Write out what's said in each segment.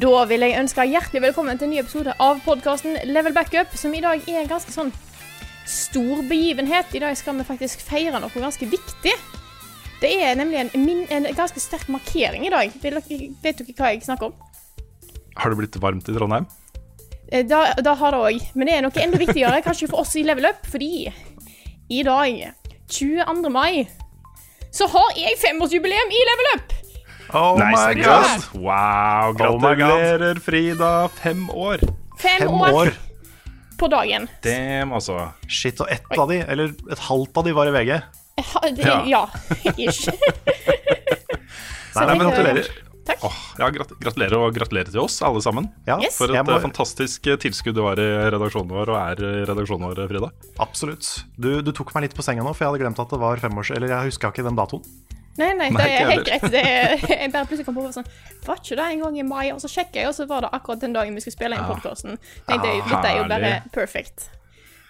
Da vil jeg ønske hjertelig velkommen til en ny episode av podkasten Level Backup, som i dag er en ganske sånn stor begivenhet. I dag skal vi faktisk feire noe ganske viktig. Det er nemlig en, min, en ganske sterk markering i dag. Vet dere- hva jeg snakker om? Har det blitt varmt i Trondheim? Eh, Da, da har det òg. Men det er noe enda viktigere, kanskje for oss i Level Up, fordi i dag, 22. mai, så har jeg femårsjubileum i Level Up! Oh nice, my god. Wow, Oh gratulerer, Frida. Fem år. Fem, Fem år, år. på dagen. Damn, altså. Shit, og ett av de, eller et halvt av de, var i VG. Ha, det, Ja. ja. Ish. Nei, nei, men gratulerer. Takk. Oh, ja, gratulerer og gratulerer til oss, alle sammen. Ja, Yes. For et må, eh, fantastisk eh, tilskudd du var i redaksjonen vår, og er i redaksjonen vår, Frida. absolutt. Du, du tok meg litt på senga nå, for jeg hadde glemt at det var femårs... Eller jeg huska ikke den datoen. Nei, nei, det er helt greit. Det er, jeg bare plutselig kom på sånn Var ikke det en gang i mai? Og så sjekka jeg, og så var det akkurat den dagen vi skulle spille inn podkasten. Tenkte dette er jo bare perfect.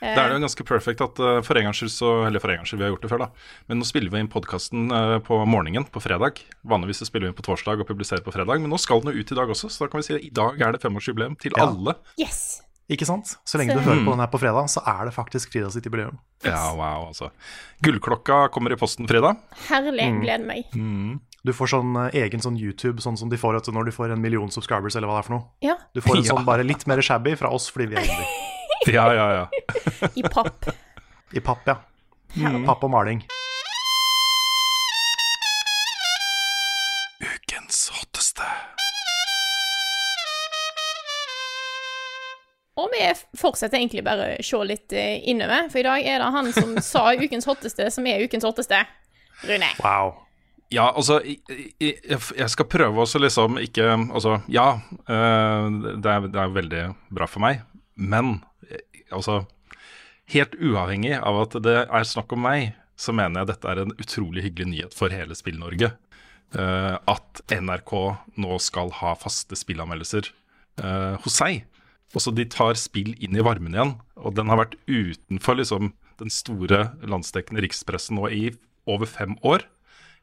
Da er det jo ganske perfekt at uh, for en gangs skyld så Eller for en gangs skyld, vi har gjort det før, da. Men nå spiller vi inn podkasten på morgenen på fredag. Vanligvis så spiller vi inn på torsdag og publiserer på fredag, men nå skal den jo ut i dag også, så da kan vi si at i dag er det femårsjubileum til Ja. alle. Yes. Ikke sant? Så lenge Så- du hører på den her på fredag, så er det faktisk Frida sitt jubileum. Ja, wow, altså. Gullklokka kommer i posten, Frida. Herlig. Mm. Gleder meg. Du får sånn eh, egen sånn YouTube, sånn som de får du, når du får en million subscribers, eller hva det er for noe. Ja, Du får en sånn bare litt mer shabby fra oss fordi vi er indie. Ja, ja, ja. i papp. I papp, ja. Papp og maling. Vi fortsetter egentlig bare å se litt eh, innover, for i dag er det han som sa ukens hotteste, som er ukens hotteste. Rune. Wow. Ja, altså Jeg skal prøve også liksom ikke Altså, ja, eh, det er, det er veldig bra for meg, men eh, altså Helt uavhengig av at det er snakk om meg, så mener jeg dette er en utrolig hyggelig nyhet for hele Spill-Norge. Eh, at NRK nå skal ha faste spillanmeldelser eh, hos seg. Også de tar spill inn i varmen igjen. Og den har vært utenfor liksom, den store landsdekkende rikspressen nå i over fem år.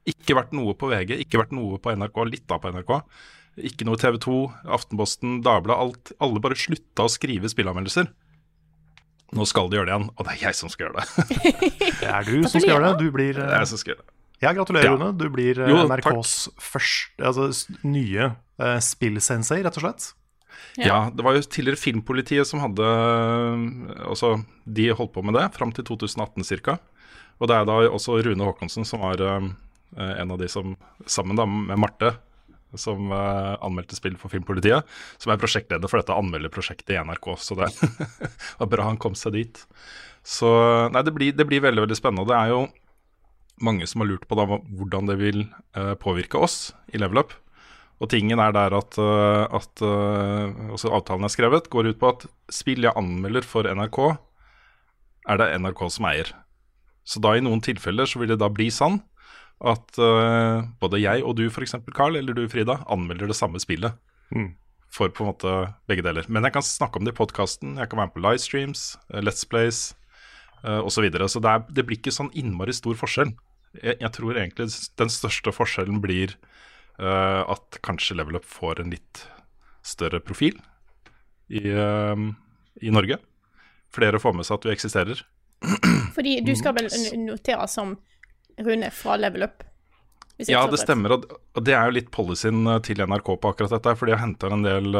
Ikke vært noe på VG, ikke vært noe på NRK, litt da på NRK. Ikke noe TV 2, Aftenposten, Dagbladet. Alle bare slutta å skrive spillanmeldelser. Nå skal de gjøre det igjen, og det er jeg som skal gjøre det. Det er du som skal gjøre det. Du blir eh, jeg som skal gjøre det. Ja, gratulerer, Ja. Du blir eh, Jo, NRKs første, altså nye uh, spillsensei, rett og slett. Ja. det var jo tidligere Filmpolitiet som hadde Altså, de holdt på med det fram til 2018 ca. Og det er da også Rune Haakonsen som var uh, en av de som, sammen da med Marte, som uh, anmeldte spill for Filmpolitiet, som er prosjektleder for dette anmelderprosjektet i NRK. Så det var bra han kom seg dit. Så nei, det blir, det blir veldig, veldig spennende. Det er jo mange som har lurt på da, hvordan det vil uh, påvirke oss i Level Up. Og tingen er der at, øh, at øh, også avtalen er skrevet, går ut på at spill jeg anmelder for NRK, er det NRK som eier. Så da i noen tilfeller så vil det da bli sann at uh, både jeg og du f.eks., Carl, eller du Frida, anmelder det samme spillet. Mm. For på en måte begge deler. Men jeg kan snakke om det i podkasten, jeg kan være med på livestreams, eh, Let's Plays uh, osv. Så, videre. så det, er, det blir ikke sånn innmari stor forskjell. Jeg, jeg tror egentlig den største forskjellen blir eh, at kanskje Level Up får en litt større profil i, eh, i Norge. Flere får med seg at vi eksisterer. Fordi du skal Mm. vel notere som Rune fra Level Up? Ja, det stemmer, og det er jo litt policyen eh, til NRK på akkurat dette, for de har henta en del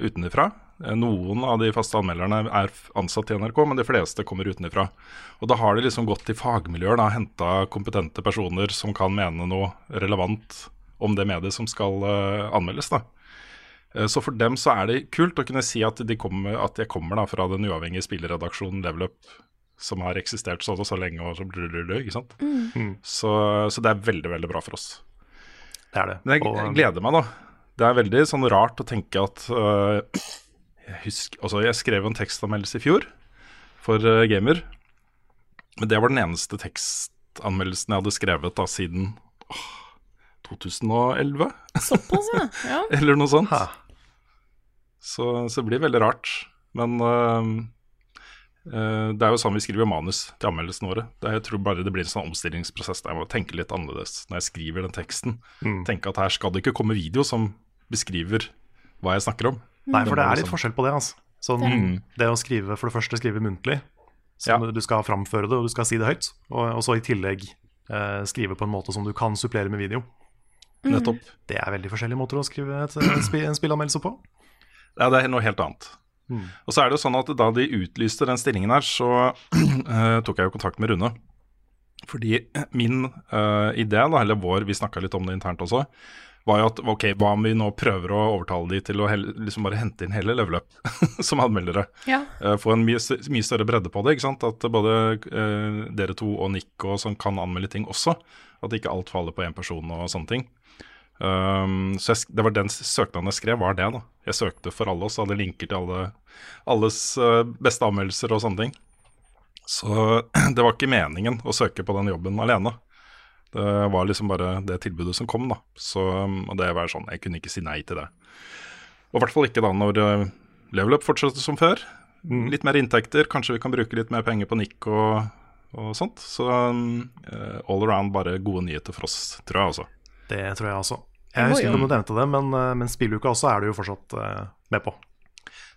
utenfra. Eh, Noen av de faste anmelderne er ansatt i NRK, men de fleste kommer utenfra. Og da har de liksom gått til fagmiljøer, og henta kompetente personer som kan mene noe relevant om det mediet som skal eh, anmeldes. da. Eh, Så for dem så er det kult å kunne si at, de kommer, at jeg kommer da fra den uavhengige spilleredaksjonen Level Up, som har eksistert så og så lenge, og så ikke sant. Så, så det er veldig, veldig bra for oss. Det er det. Men jeg, Og, jeg gleder meg, da. Det er veldig sånn rart å tenke at uh, jeg, husker, altså jeg skrev en tekstanmeldelse i fjor for uh, Gamer. Men det var den eneste tekstanmeldelsen jeg hadde skrevet da siden åh, 2011, Såpass, ja. ja. eller noe sånt. Så, så det blir veldig rart. Men øh, øh, det er jo sånn vi skriver manus til anmeldelsene våre. Det, jeg tror bare det blir en sånn omstillingsprosess der jeg må tenke litt annerledes når jeg skriver den teksten. Mm. Tenke at her skal det ikke komme video som beskriver hva jeg snakker om. Nei, for det er litt forskjell på det. Altså. Sånn, Mm. Det å skrive, for det første skrive muntlig, Ja. du skal framføre det, og du skal si det høyt. Og, og så i tillegg eh, skrive på en måte som du kan supplere med video. Nettopp. Det er veldig forskjellige måter å skrive et, en, spi, en spillanmeldelse på. Ja, det er noe helt annet. Og så er det jo sånn at da de utlyste den stillingen her, så uh, tok jeg jo kontakt med Rune. Fordi min uh, idé, da, eller vår, vi snakka litt om det internt også, var jo at ok, hva om vi nå prøver å overtale de til å helle, liksom bare hente inn hele level up som anmeldere? ja. Uh, få en mye, mye større bredde på det. ikke sant? At både uh, dere to og Nick og sånn kan anmelde ting også. At ikke alt faller på én person og sånne ting. Um, så jeg, det var den søknaden jeg skrev, var det. da. Jeg søkte for alle oss, hadde linker til alle, alles eh, beste anmeldelser og sånne ting. Så det var ikke meningen å søke på den jobben alene. Det var liksom bare det tilbudet som kom, da. Så, um, og det var sånn, jeg kunne ikke si nei til det. Og i hvert fall ikke da når uh, level up fortsetter som før. Litt mer inntekter, kanskje vi kan bruke litt mer penger på Nick og, og sånt. Så um, eh, all around bare gode nyheter for oss, tror jeg altså. Det tror jeg også. Jeg husker ikke om du nevnte det, men, eh, men spilluka også er du jo fortsatt eh, med på.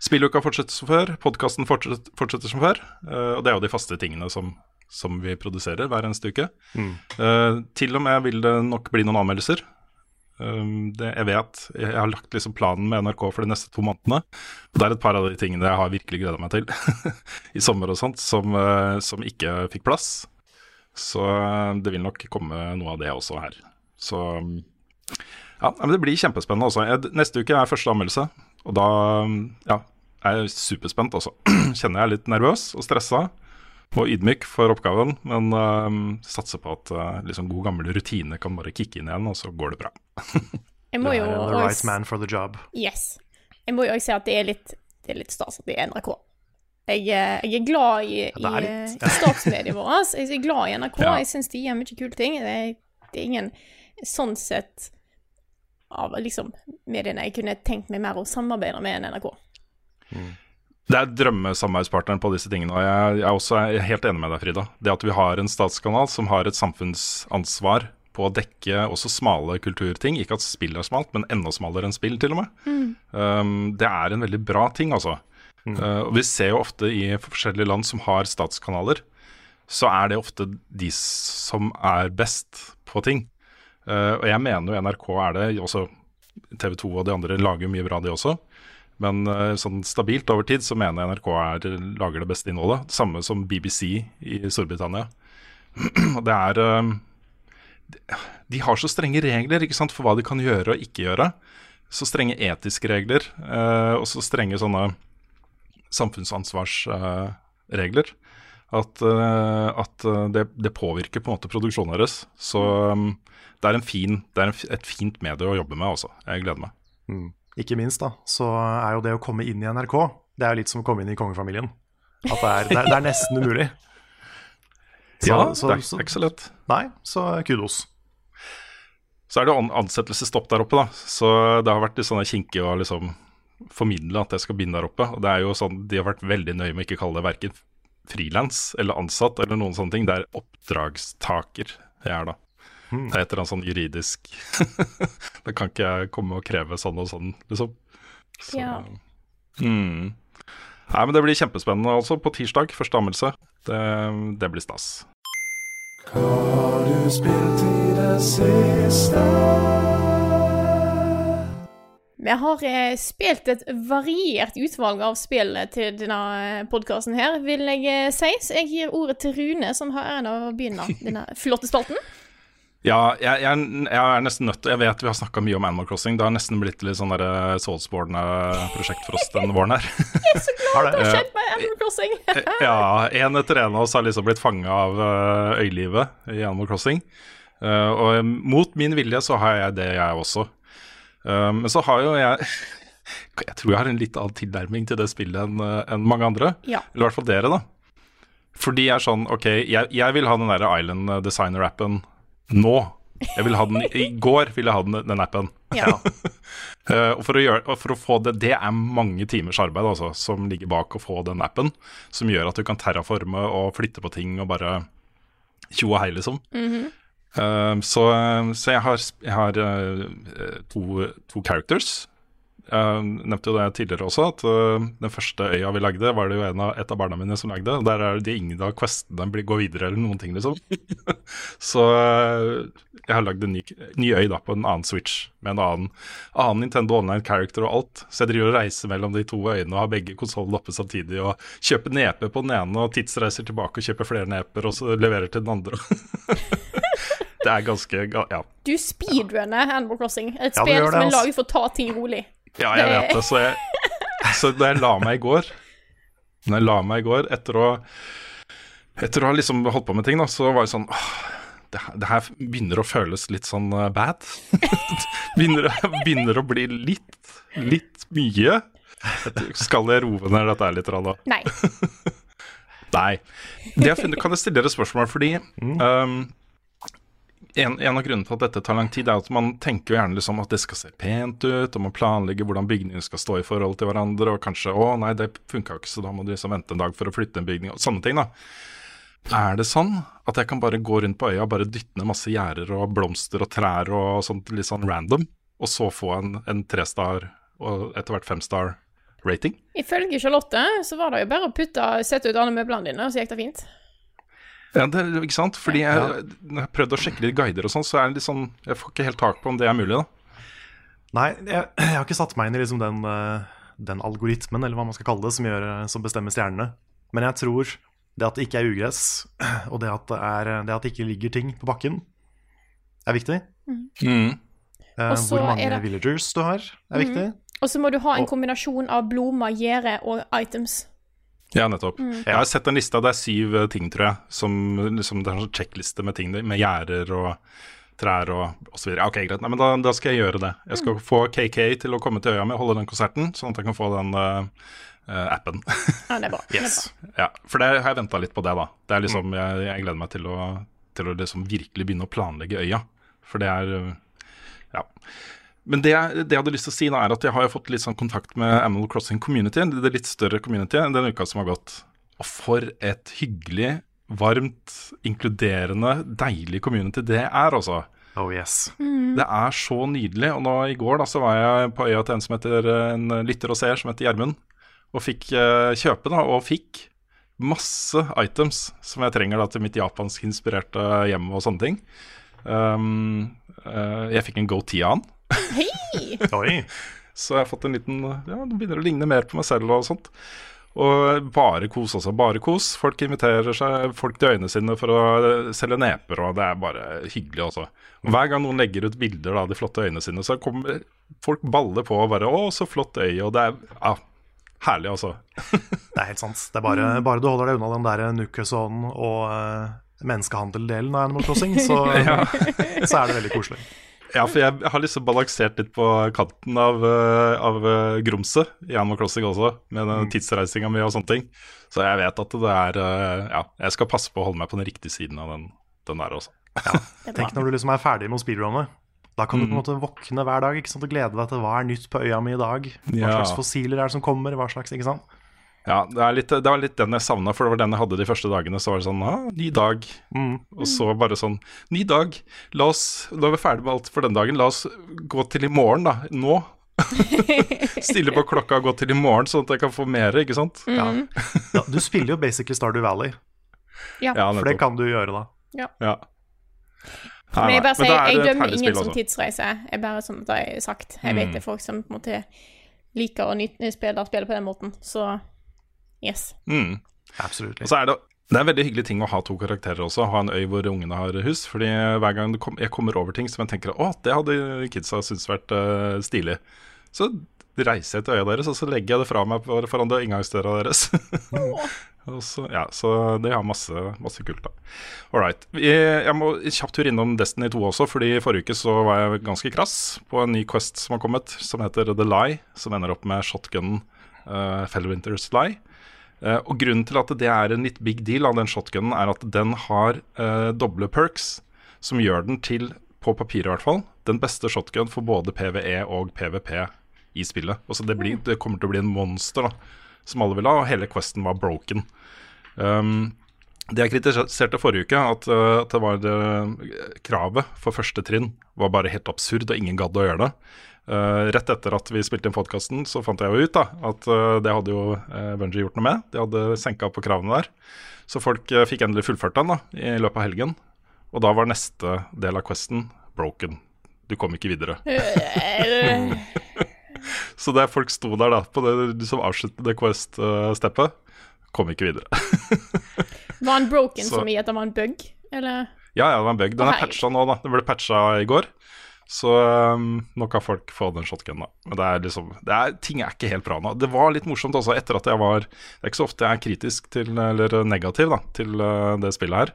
Spilluka fortsetter som før, podkasten fortsetter, fortsetter som før. eh, og det er jo de faste tingene som, som vi produserer hver eneste uke. Eh, til og med vil det nok bli noen anmeldelser. Um, det, jeg vet, jeg har lagt liksom planen med NRK for de neste to månedene. Og det er et par av de tingene jeg har virkelig gleda meg til i sommer og sånt, som, uh, som ikke fikk plass. Så det vil nok komme noe av det også her. Så ja, men det blir kjempespennende også. Jeg, neste uke er første anmeldelse, og da ja, er jeg superspent også. Kjenner jeg er litt nervøs og stressa og ydmyk for oppgaven, men um, satser på at uh, liksom god gammel rutine kan bare kicke inn igjen, og så går det bra. Jeg må jo the også- right man for the job. Yes. Jeg må jo også si at det er litt, det er litt stas at det er NRK. Jeg, er- jeg er glad i, i statsmediet vårt. Jeg er glad i NRK. Ja. Jeg syns de gjør mye kule ting. Det er, det er ingen sånn sett av liksom mediene jeg kunne tenkt meg mer å samarbeide med enn NRK. Det er drømmesamarbeidspartneren på disse tingene, og jeg, er også helt enig med deg, Frida. Det at vi har en statskanal som har et samfunnsansvar på å dekke også smale kulturting, ikke at spill er smalt, men enda smalere enn spill, til og med. Um, det er en veldig bra ting, altså. Uh, og vi ser jo ofte i forskjellige land som har statskanaler, så er det ofte de som er best på ting. Uh, og jeg mener jo NRK er det, også TV 2 og de andre lager jo mye bra, de også. Men uh, sånn stabilt over tid så mener jeg NRK er, lager det beste innholdet. Samme som BBC i Storbritannia. og det er um, de- har så strenge regler ikke sant, for hva de kan gjøre og ikke gjøre. Så strenge etiske regler, og så strenge sånne samfunnsansvarsregler. at at det, det påvirker på en måte produksjonen deres. Så um, det er, en fin, det er en, et fint medie å jobbe med, altså. Jeg gleder meg. Ikke minst da, så er jo det å komme inn i NRK, det er jo litt som å komme inn i kongefamilien. At det er, det er, det er nesten umulig. Så- ja, så- det er, ikke så lett. Nei, så kudos. Så er det ansettelsesstopp der oppe, da. Så det har vært litt sånn kinkig å liksom formidle at jeg skal begynne der oppe. Og det er jo sånn, De har vært veldig nøye med ikke å kalle det verken frilans eller ansatt eller noen sånne ting. Det er oppdragstaker jeg er da. Det er et eller annet sånn juridisk Da kan ikke jeg komme og kreve sånn og sånn, liksom. Så, Ja. mm. Nei, men Det blir kjempespennende altså på tirsdag. Første anmeldelse. Det, det blir stas. Vi har eh, spilt et variert utvalg av spill til denne podkasten her, vil jeg eh, si. Så jeg gir ordet til Rune, som har æren av å begynne denne flotte spalten. Ja, jeg, jeg, jeg er nesten nødt til Jeg vet vi har snakka mye om Animal Crossing. Det har nesten blitt litt sånn der Soulsborne-prosjekt for oss denne våren her. jeg er så glad Det har skjedd med Animal Crossing. ja, en etter en av oss har liksom blitt fanga av eh, øylivet i Animal Crossing. Eh, og mot min vilje så har jeg det, jeg også. Eh, men så har jo jeg Jeg tror jeg har en litt annen tilnærming til det spillet eh, enn mange andre. Ja. Eller i hvert fall dere, da. Fordi jeg er sånn OK, jeg, jeg vil ha den der Island Designer-appen nå. Jeg vil ha den I går ville jeg ha den, den appen. Ja. uh, og for å, gjøre, for å få det Det er mange timers arbeid altså, som ligger bak å få den appen. Som gjør at du kan terraforme og flytte på ting og bare tjo og hei, liksom. Eh, så, så jeg har, jeg har uh, to, to characters. Jeg nevnte jo det tidligere også, at uh, den første øya vi lagde, var det jo en av, et av barna mine som lagde. Der er det ingen av questene blir- går videre eller noen ting, liksom. så uh, jeg har lagd en ny, ny øy da på en annen Switch med en annen, annen Nintendo Online character og alt. Så jeg driver og reiser mellom de to øyene og har begge konsollene oppe samtidig. Og kjøper nepe på den ene og tidsreiser tilbake og kjøper flere neper og så leverer til den andre. det er ganske ga- Ja. Du speedrunner Animal Crossing. Et Ja, spill som er altså. laget for å ta ting rolig. Ja, jeg vet det. Så, jeg, så da jeg la meg i går Når jeg la meg i går etter å Etter å ha liksom holdt på med ting, da, så var det sånn åh, det, det her begynner å føles litt sånn eh, bad. begynner, begynner å bli litt, litt mye. Skal jeg roe ned dette her litt? da? Nei. Nei. Det jeg funnet, kan jeg stille dere spørsmål, fordi um, en, en av grunnene til at dette tar lang tid, er at man tenker jo gjerne liksom at det skal se pent ut, og man planlegger hvordan bygningene skal stå i forhold til hverandre, og kanskje 'Å, nei, det funka ikke, så da må du liksom vente en dag for å flytte en bygning', og sånne ting, da. Er det sånn at jeg kan bare gå rundt på øya og bare dytte ned masse gjerder og blomster og trær og sånt litt sånn random, og så få en, en trestar og etter hvert femstar rating? Ifølge Charlotte så var det jo bare å putte, sette ut alle møblene dine, og så gikk det fint. Ja, det, er- ikke sant? Fordi jeg, når jeg har prøvd å sjekke litt guider og sånn, så er det litt sånn Jeg får ikke helt tak på om det er mulig, da. Nei, jeg, jeg har ikke satt meg inn i liksom den, eh, den algoritmen, eller hva man skal kalle det, som, gjør, eh, som bestemmer stjernene. Men jeg tror det at det ikke er ugress, og det at det, er, det at det ikke ligger ting på bakken, er viktig. Mm. Mm. Eh, hvor mange det- villagers du har, er viktig. Og så må du ha en kombinasjon av blomster, gjerde og items. Ja, nettopp. Jeg har sett en liste, det er syv eh, ting, tror jeg. Som liksom, Det er en sånn sjekkliste med ting, med gjerder og trær og osv. Ok, greit. Nei, men da, da skal jeg gjøre det. Jeg skal få KK til å komme til øya mi holde den konserten, sånn at jeg kan få den eh, appen. Ja, det er bra. Det er bra. ja, For det har jeg venta litt på det, da. Det er liksom, jeg, jeg gleder meg til å, til å liksom virkelig begynne å planlegge øya. For det er Ja. Men det, jeg- det jeg hadde lyst til å si, da, er at jeg har fått litt sånn kontakt med Animal Crossing Community, det litt større community, den uka som har gått. Og for et hyggelig, varmt, inkluderende, deilig community det er, altså. Oh yes. Det er så nydelig. Og nå i går da, så var jeg på øya til en som heter en lytter og seer som heter Gjermund. Og fikk eh, kjøpe, da, og fikk masse items som jeg trenger da til mitt japansk inspirerte hjem og sånne ting. Um, uh, jeg fikk en han, Hei! Oi. så jeg har fått en liten Ja, det begynner å ligne mer på meg selv og sånt. Og bare kos også. Bare kos. Folk inviterer seg folk til øynene sine for å selge neper, og det er bare hyggelig, altså. Hver gang noen legger ut bilder av de flotte øynene sine, så kommer folk baller på og bare 'Å, så flott øye', og det er ja, herlig, altså. Det er helt sant. Det er bare, bare du holder deg unna den der Nukeson og uh, menneskehandeldelen av Animal Crossing, så, så er det veldig koselig. Ja, for jeg har liksom balansert litt på kanten av, eh, av eh, grumset i Animal Crossing også, med den tidsreisinga mi og sånne ting. Så jeg vet at det er eh, Ja, jeg skal passe på å holde meg på den riktige siden av den, den der også. Er Tenk når du liksom er ferdig med å speedrunne. Da kan du på en måte våkne hver dag ikke sant? og glede deg til hva er nytt på øya mi i dag. Hva slags fossiler er det som kommer, hva slags, ikke sant? Ja, det, er litt, det var litt den jeg savna, for det var den jeg hadde de første dagene. Så var det sånn ah, ny dag. Og så bare sånn ny dag. La oss, da er vi ferdig med alt for den dagen. La oss gå til i morgen, da. Nå. Stille på klokka og gå til i morgen, sånn at jeg kan få mer, ikke sant? Ja. Ja, du spiller jo basically Stardew Valley, Ja. Ja, for det kan du gjøre da. Ja. Nei, Men jeg bare sier, er jeg dømmer ingen som tidsreise. Jeg bare som det er sagt. Jeg vet Mm. det er folk som på en måte liker å nyte, spille spill på den måten, så yes. Mm. Absolutt. Og så er det, det er en veldig hyggelig ting å ha to karakterer også. Ha en øy hvor ungene har hus. Fordi hver gang kom, jeg kommer over ting som jeg tenker å, det hadde kidsa syntes vært uh, stilig, så reiser jeg til øya deres, og så legger jeg det fra meg foran det inngangsdøra deres. og så, ja, så det har masse, masse kult, da. All right. Jeg må kjapt tur innom Destiny 2 også, fordi forrige uke så var jeg ganske krass på en ny Quest som har kommet, som heter The Lie, som ender opp med shotgunen uh, Fellwinters Lie. Eh, og Grunnen til at det er en litt big deal av den shotgunen, er at den har eh, doble perks, som gjør den til, på papiret i hvert fall, den beste shotgun for både PVE og PVP i spillet. Altså det, blir, det kommer til å bli en monster, da, som alle vil ha, og hele questen var broken. Um, det jeg kritiserte forrige uke, at, eh, at det var det, kravet for første trinn var bare helt absurd, og ingen gadd å gjøre det. Uh, rett etter at vi spilte inn podkasten, så fant jeg jo ut da, at uh, det hadde jo uh, Bungie gjort noe med. De hadde senka på kravene der. Så folk uh, fikk endelig fullført den da, i løpet av helgen. Og da var neste del av questen broken. Du kom ikke videre. Øh, Så det folk sto der da, på det som avsluttet det Quest-steppet, kom ikke videre. Var han broken Så- som i at det var en bug, eller? Ja, ja, det var en bug. Den er patcha nå, da. Den ble patcha i går. Så um, nå kan folk få den shotgunen, da. Men det er liksom det er, Ting er ikke helt bra nå. Det var litt morsomt også etter at jeg var Det er ikke så ofte jeg er kritisk til, eller negativ, da, til uh, det spillet her.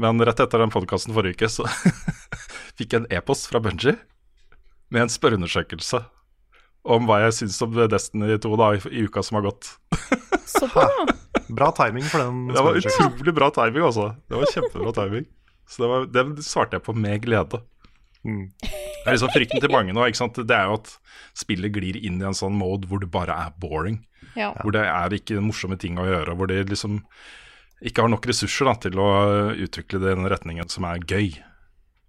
Men rett etter den podkasten forrige uke, så fikk jeg en e-post fra Bungie med en spørreundersøkelse om hva jeg syns om Destiny 2 da, i, i uka som har gått. Så bra. Timing for den. Det var utrolig bra timing, altså. Det var kjempebra timing. Så det, var, det svarte jeg på med glede. Mm. Det er liksom Frykten til mange nå ikke sant? Det er jo at spillet glir inn i en sånn mode hvor det bare er boring. Ja. Hvor det er ikke morsomme ting å gjøre. Hvor de liksom ikke har nok ressurser da, til å utvikle det i den retningen som er gøy.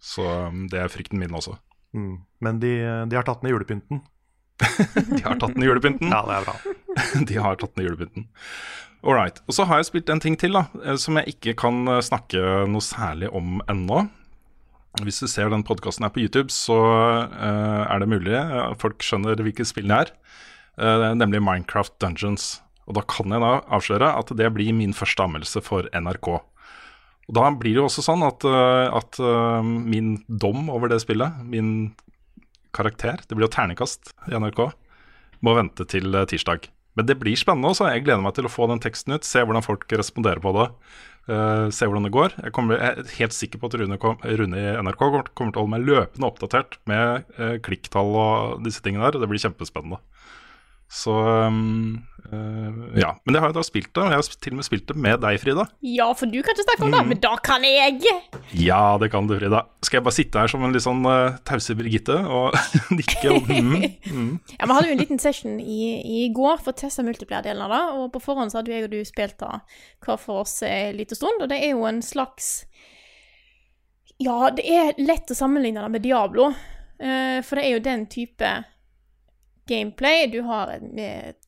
Så um, det er frykten min også. Mm. Men de, de har tatt ned julepynten. De har tatt ned julepynten. Ja, det er bra. De har tatt ned julepynten. All. Og så har jeg spilt en ting til da, eh, som jeg ikke kan eh, snakke noe særlig om ennå. Hvis du ser den podkasten her på YouTube, så uh, er det mulig folk skjønner hvilket spill det er. Eh, nemlig Minecraft Dungeons. Og da kan jeg da avsløre at det blir min første anmeldelse for NRK. Og da blir det jo også sånn at, uh, at min dom over det spillet, min karakter, det blir jo ternekast i NRK, må vente til tirsdag. Men det blir spennende også. Jeg gleder meg til å få den teksten ut, se hvordan folk responderer på det. Uh, se hvordan det går. Jeg, kommer, jeg er helt sikker på at Rune, kom, Rune i NRK kommer, til å holde meg løpende oppdatert med uh, klikktall og disse tingene der. Det blir kjempespennende. Så um, uh, ja. Men det har jeg da spilt det, og jeg har til og med spilt det med deg, Frida. ja, for du kan ikke snakke om det, men da kan jeg! Ja, det kan du, Frida. Skal jeg bare sitte her som en litt sånn uh, tause Birgitte og nikke og mm, mm. Ja, Vi hadde jo en liten session i, i går for å teste multiplier-delen av det, og på forhånd så hadde jeg og du spilt det hver for oss en liten stund, og det er jo en slags Ja, det er lett å sammenligne det med Diablo, uh, for det er jo den type gameplay. Du har et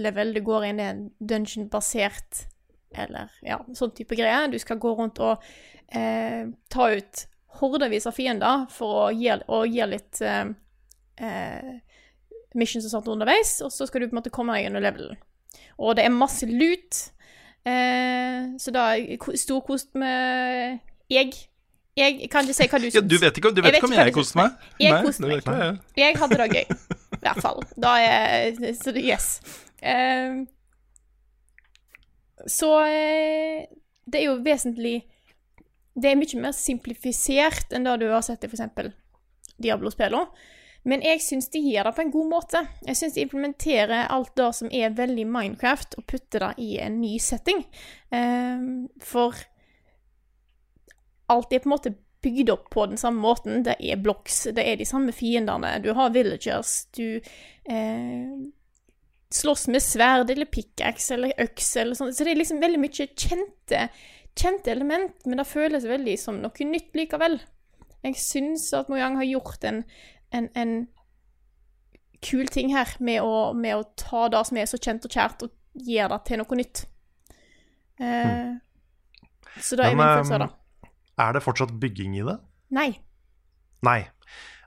level, du går inn i en dungeon-basert eller ja, sånn type greie. Du skal gå rundt og eh, ta ut hordevis av fiender for å gi, gi litt eh, eh, missions og sånt underveis, og så skal du på en måte komme deg gjennom levelen. Og det er masse lut, eh, så da ko- storkost med jeg. Jeg kan ikke si hva du Ja, du vet ikke, du vet Jeg ikke om jeg koste meg? Jeg koste meg. Jeg hadde det gøy, hvert fall. Da er Så yes. Eh, så eh, det er jo vesentlig Det er mye mer simplifisert enn det du har sett i f.eks. Diablo-spillene. Men jeg syns de gjør det på en god måte. Jeg syns de implementerer alt det som er veldig Minecraft, og putter det i en ny setting. Um, for alt er på en måte bygd opp på den samme måten. Det er blocks, det er de samme fiendene. Du har villagers, du eh, slåss med sverd eller pickaxe eller øks eller sånn. Så det er liksom veldig mye kjente, kjente element, men det føles veldig som noe nytt likevel. Jeg syns at Mojang har gjort en, en, en kul ting her med å, med å ta det som er så kjent og kjært, og gjøre det til noe nytt. Eh, Så det er min følelse av det. Er det fortsatt bygging i det? Nei. Nei.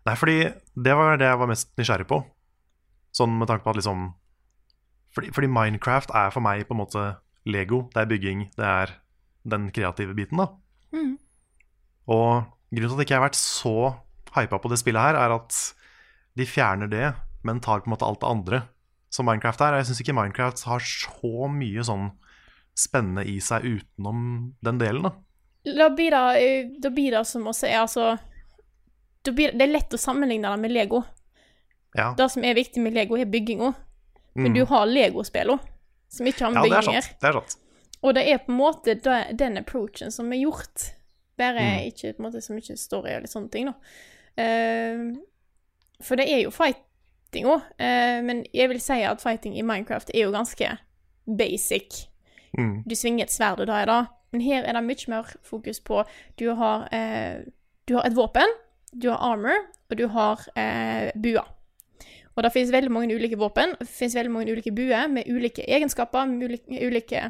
Nei, fordi det var det jeg var mest nysgjerrig på. Sånn med tanke på at liksom fordi, fordi Minecraft er for meg på en måte Lego. Det er bygging, det er den kreative biten, da. Mm. Og grunnen til at jeg ikke har vært så hypa på det spillet her, er at de fjerner det, men tar på en måte alt det andre som Minecraft er. Jeg syns ikke Minecraft har så mye sånn spennende i seg utenom den delen, da. Da blir det, eh, da blir det som å si Altså blir, Det er lett å sammenligne det med Lego. Ja, Det som er viktig med Lego, er bygginga. Men Mm. du har Lego-spillene, som ikke har med ja det er bygging å gjøre. sant. Det er sant. Og det er på en måte da- den approachen som er gjort. Bare Mm. ikke på en måte så mye story eller sånne ting, da. Uh, for det er jo fighting òg, men jeg vil si at fighting i Minecraft er jo ganske basic. Mm. Du svinger et sverd, og da er det Men her er det mye mer fokus på Du har, eh, du har et våpen, du har armor, og du har eh, bua. Og det finnes veldig mange ulike våpen, det finnes veldig mange ulike buer med ulike egenskaper, med ulike, ulike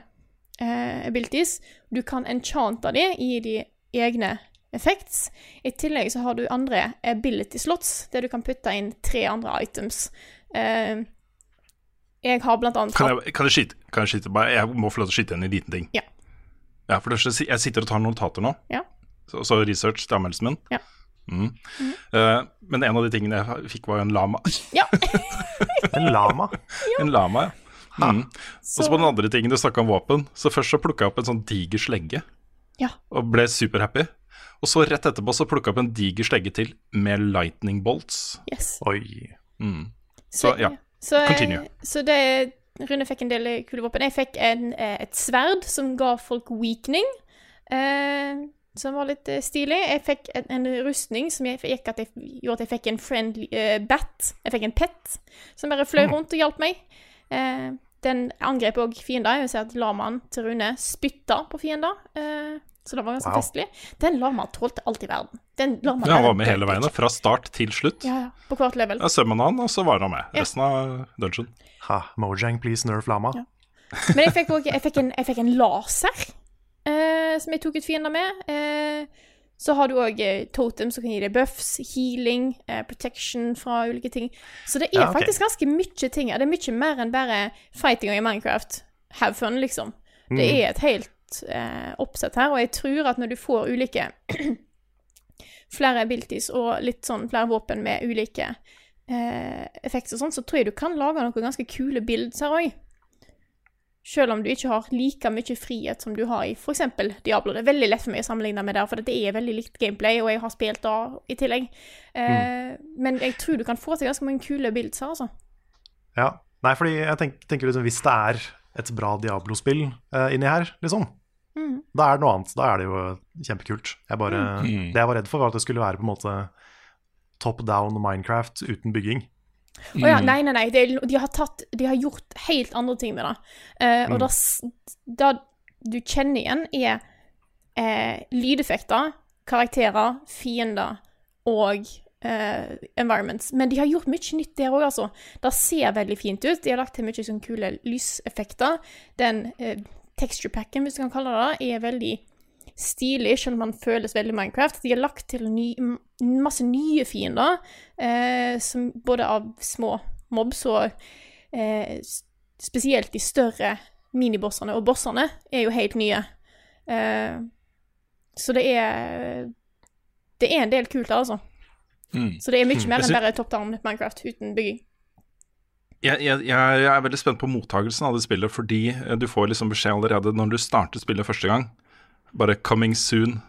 eh, abilities. Du kan enchante dem gi de egne effects. I tillegg så har du andre ability slots, der du kan putte inn tre andre items. Eh, jeg har blant annet Kan jeg, kan jeg skyte? Kan jeg, skyte bare, jeg må få lov til å skyte inn en liten ting. Ja. Ja, for det Jeg sitter og tar notater nå. Ja. Så, så research til anmeldelsen min. Ja. Mm. Eh, men en av de tingene jeg fikk, var jo en lama. Ja. En lama. en lama, ja. Mm. Og så Så- på den andre tingen du snakka om våpen, så først så plukka jeg opp en sånn diger slegge Ja. og ble superhappy. Og så rett etterpå så plukka jeg opp en diger slegge til med lightning bolts. Yes. Oi. Mm. Så, ja. Så, Continue. så det Rune fikk en del kule våpen. Jeg fikk en, eh, et sverd som ga folk weakening, eh, som var litt eh, stilig. Jeg fikk en, en rustning som jeg, at jeg, gjorde at jeg fikk en friendly uh, bat. Jeg fikk en pet som bare fløy rundt og hjalp meg. Eh, den angrep òg fiender. Jeg vil si at lamaen til Rune spytta på fiender. Eh, så det var ganske Wow. festlig. Den lamaen tålte alt i verden. Den Ja, han var med hele veien, fra start til slutt. Ja, ja. På hvert level. Jeg han, og så var han med Ja. resten av dungeon. Ha, Mojang, please nerf lama. Ja. Men jeg fikk også, jeg, fikk en- jeg fikk en laser eh, som jeg tok ut fiender med. Eh, så har du òg eh, totem som kan gi deg buffs, healing, eh, protection fra ulike ting. Så det er Ja, okay. faktisk ganske mye ting her. Det er mye mer enn bare fightinga i Minecraft. Have fun, liksom. Det Mm. er et helt eh, oppsett her, og jeg tror at når du får ulike flere abilities og litt sånn flere våpen med ulike eh, effekter og sånn, så tror jeg du kan lage noen ganske kule bilder her òg. Selv om du ikke har like mye frihet som du har i f.eks. Diablo. Det er veldig lett for meg å sammenligne med det, for det er veldig likt gameplay, og jeg har spilt da i tillegg. Eh, Men jeg tror du kan få til ganske mange kule bilder her, altså. Ja. Nei, fordi jeg tenk, tenker liksom hvis det er et bra Diablo-spill eh, inni her, liksom, Mm. da er det noe annet. Da er det jo kjempekult. Jeg bare, Mm. Det jeg var redd for, var at det skulle være på en måte top down Minecraft uten bygging. Å ja, nei, nei, nei. Det er, de, har tatt, de har gjort helt andre ting med det. Uh, og det, s- det du kjenner igjen, er uh, lydeffekter, karakterer, fiender og uh, environments. Men de har gjort mye nytt der òg, altså. Det ser veldig fint ut. De har lagt til mye sånn kule lyseffekter. Den eh, texture packen, hvis du kan kalle det det, er veldig stilig, selv om man føles veldig Minecraft. De har lagt til ny, masse nye fiender, eh, som både av små mobs og eh, spesielt de større minibossene og bossene er jo helt nye. Eh, så det er Det er en del kult der, altså. Mm. Så det er mye mer enn bare top down Minecraft uten bygging. Jeg, jeg, jeg er veldig spent på mottagelsen av det spillet, fordi eh, du får liksom beskjed allerede når du starter spillet første gang. Bare 'coming soon',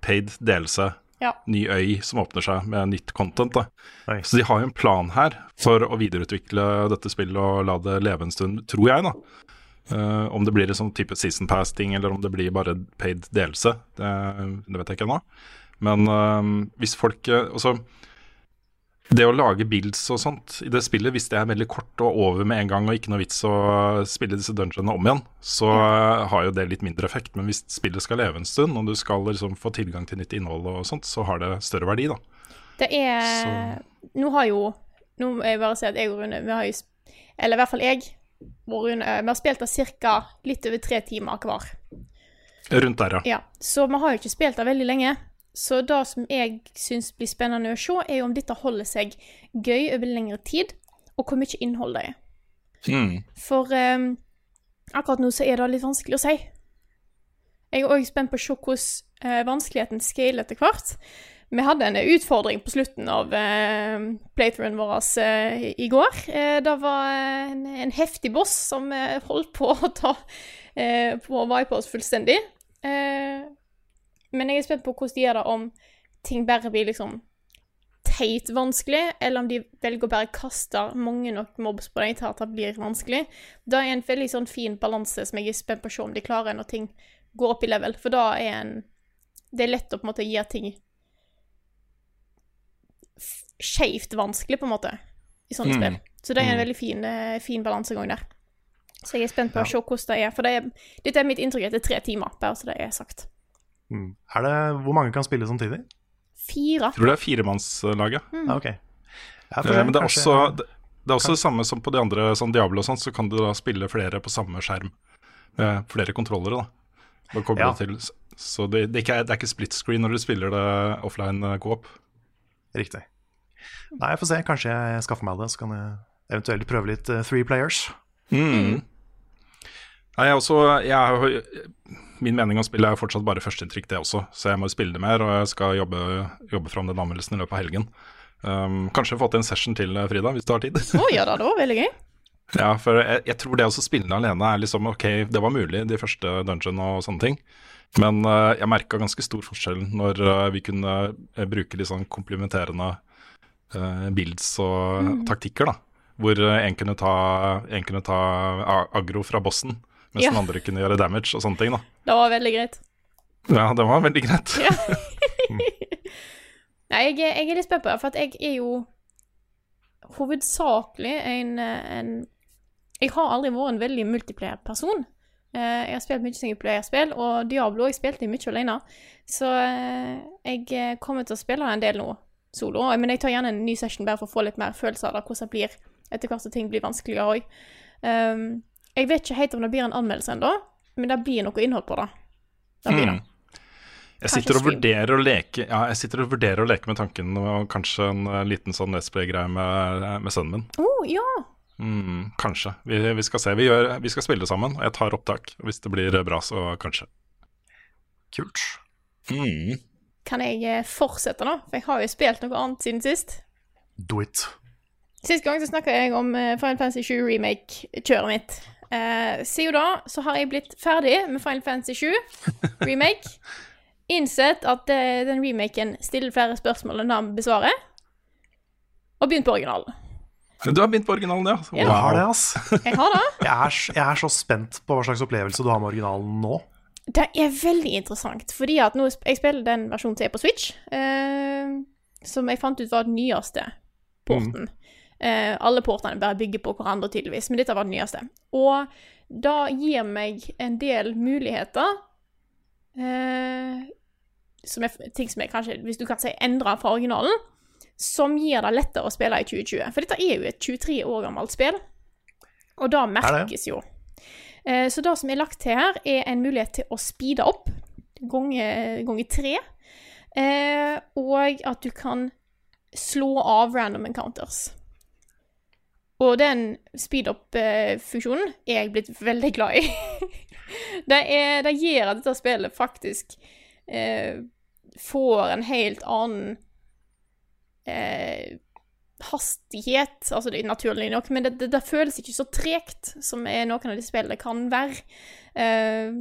paid delelse, Ja. ny øy som åpner seg med nytt content. da. Så de har jo en plan her for å videreutvikle dette spillet og la det leve en stund, tror jeg, da. Uh, om det blir en sånn type season pass-ting, eller om det blir bare paid delelse, det, det vet jeg ikke ennå. Men uh, hvis folk uh, Altså, det å lage builds og sånt i det spillet, hvis det er veldig kort og over med en gang, og ikke noe vits å spille disse dungeonene om igjen, så eh, har jo det litt mindre effekt. Men hvis spillet skal leve en stund, og du skal liksom få tilgang til nytt innhold og sånt, så har det større verdi, da. Det er Nå har jo Nå må jeg bare si at jeg og Rune Vi har jo Eller i hvert fall jeg og Rune Vi har spilt av ca. litt over tre timer hver. Rundt der, ja. Ja, Så vi har jo ikke spilt av veldig lenge. Så det som jeg syns blir spennende å se, er jo om dette holder seg gøy over lengre tid, og hvor mye innhold det er. Mm. For um, akkurat nå så er det litt vanskelig å si. Jeg er òg spent på å se hvordan uh, vanskeligheten scaler etter hvert. Vi hadde en utfordring på slutten av uh, playthroughen vår uh, i går. Uh, det var en, en heftig boss som holdt på å ta på å vipe oss fullstendig. Men jeg er spent på hvordan de gjør det om ting bare blir liksom teit vanskelig, eller om de velger å bare kaste mange nok mobs på deg til at det blir vanskelig. Det er en veldig sånn fin balanse som jeg er spent på å se om de klarer når ting går opp i level, for da er en Det er lett å på en måte gjøre ting skeivt vanskelig, på en måte, i sånne Mm. spill. Så det er en Mm. veldig fin, eh, fin balansegang der. Så jeg er spent på å se hvordan det er, for det er, dette er mitt inntrykk etter tre timer, bare så det er sagt. Mm. Er det, hvor mange kan spille samtidig? Fire. Jeg tror det er firemannslaget. Mm. Ja, ok. Ja, Eh, Men det er kanskje- også det, det er også det samme som på de andre, sånn Diablo og sånn, så kan du da spille flere på samme skjerm. Med flere kontrollere, da. Og Ja. det til. Så det, det, er ikke, det er ikke split screen når du spiller det offline coop. co-op. Riktig. Nei, jeg får se. Kanskje jeg skaffer meg det, så kan jeg eventuelt prøve litt uh, three players. Mm. Nei, jeg også, jeg min mening om spillet er jo fortsatt bare førsteinntrykk, det også. Så jeg må jo spille det mer, og jeg skal jobbe, jobbe fram den anmeldelsen i løpet av helgen. Um, kanskje få til en session til, Frida, hvis du har tid. Å ja da, det var veldig gøy. Ja, for jeg, jeg tror det å spille alene er liksom ok, det var mulig, de første dungeon og sånne ting. Men uh, jeg merka ganske stor forskjell når uh, vi kunne uh, bruke litt sånn komplementerende builds og mm. taktikker, da. Hvor eh, en kunne ta, en kunne ta agro fra bossen, mens Ja. den andre kunne gjøre damage og sånne ting, da. Det var veldig greit. Ja, det var veldig greit. Ja. Nei, jeg, jeg er litt spent på det, for jeg er jo hovedsakelig en, en Jeg har aldri vært en veldig multiplayer-person. Eh, Jeg har spilt mye singleplayerspill, og Diablo jeg spilte mye alene. Så eh, jeg eh, kommer til å spille en del nå solo. Men jeg tar gjerne en ny session bare for å få litt mer følelse av det, hvordan det blir etter hvert som ting blir vanskeligere òg. Um, jeg vet ikke helt om det blir en anmeldelse ennå, men det blir noe innhold på det. Det blir det. Mm. Jeg sitter, og vurderer å leke, ja, jeg sitter og vurderer å leke med tanken og kanskje en eh, liten sånn Let's Play-greie med, med sønnen min. Oh, ja. Mm, kanskje. Vi, vi skal se. Vi, gjør, vi skal spille sammen, og jeg tar opptak. Hvis det blir bra, så kanskje. Kult. Mm. Kan jeg eh, fortsette nå? For jeg har jo spilt noe annet siden sist. Do it. Sist gang så snakka jeg om eh, Final Fantasy 7 Remake-kjøret mitt. Eh, siden da så har jeg blitt ferdig med Final Fantasy 7 Remake. Innsett at eh, den remaken stiller flere spørsmål enn han besvarer. Og begynt på originalen. Du har begynt på originalen, ja? Wow. Jeg har det, ass. Jeg har det. Jeg er, jeg er så spent på hva slags opplevelse du har med originalen nå. Det er veldig interessant, fordi at nå jeg spiller den versjonen som er på Switch, eh, som jeg fant ut var den nyeste porten. Eh, alle portene bare bygger på hverandre, tydeligvis, men dette var det nyeste. Og det gir meg en del muligheter, eh, som er ting som er kanskje, hvis du kan si, endra fra originalen, som gir det lettere å spille i 2020. For dette er jo et 23 år gammelt spill, og det merkes jo. Eh, Så det som er lagt til her, er en mulighet til å speede opp ganger ganger tre. Eh, og at du kan slå av random encounters. Og den speed up-funksjonen er jeg blitt veldig glad i. det, er, det gjør at dette spillet faktisk eh, får en helt annen eh, hastighet. Altså, det er naturlig nok, men det, det, det føles ikke så tregt som noen av de spillene kan være. Eh,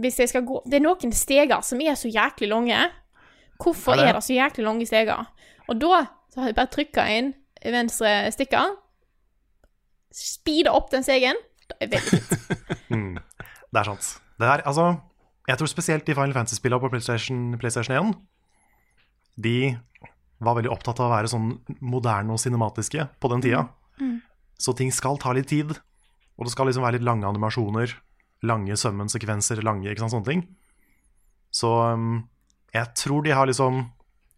hvis jeg skal gå Det er noen steger som er så jæklig lange. Hvorfor Er det? er det så jæklig lange steger? Og da så har jeg bare trykka inn venstre stikker. Speeda opp den stegen. Det er veldig fint. Mm, det er sant. Det er, altså, jeg tror spesielt de Final Fantasy-spillene på PlayStation, PlayStation 1 De var veldig opptatt av å være sånn moderne og cinematiske på den tida. Mm. Så ting skal ta litt tid. Og det skal liksom være litt lange animasjoner. Lange summon-sekvenser, lange ikke sant, sånne ting. Så um, jeg tror de har liksom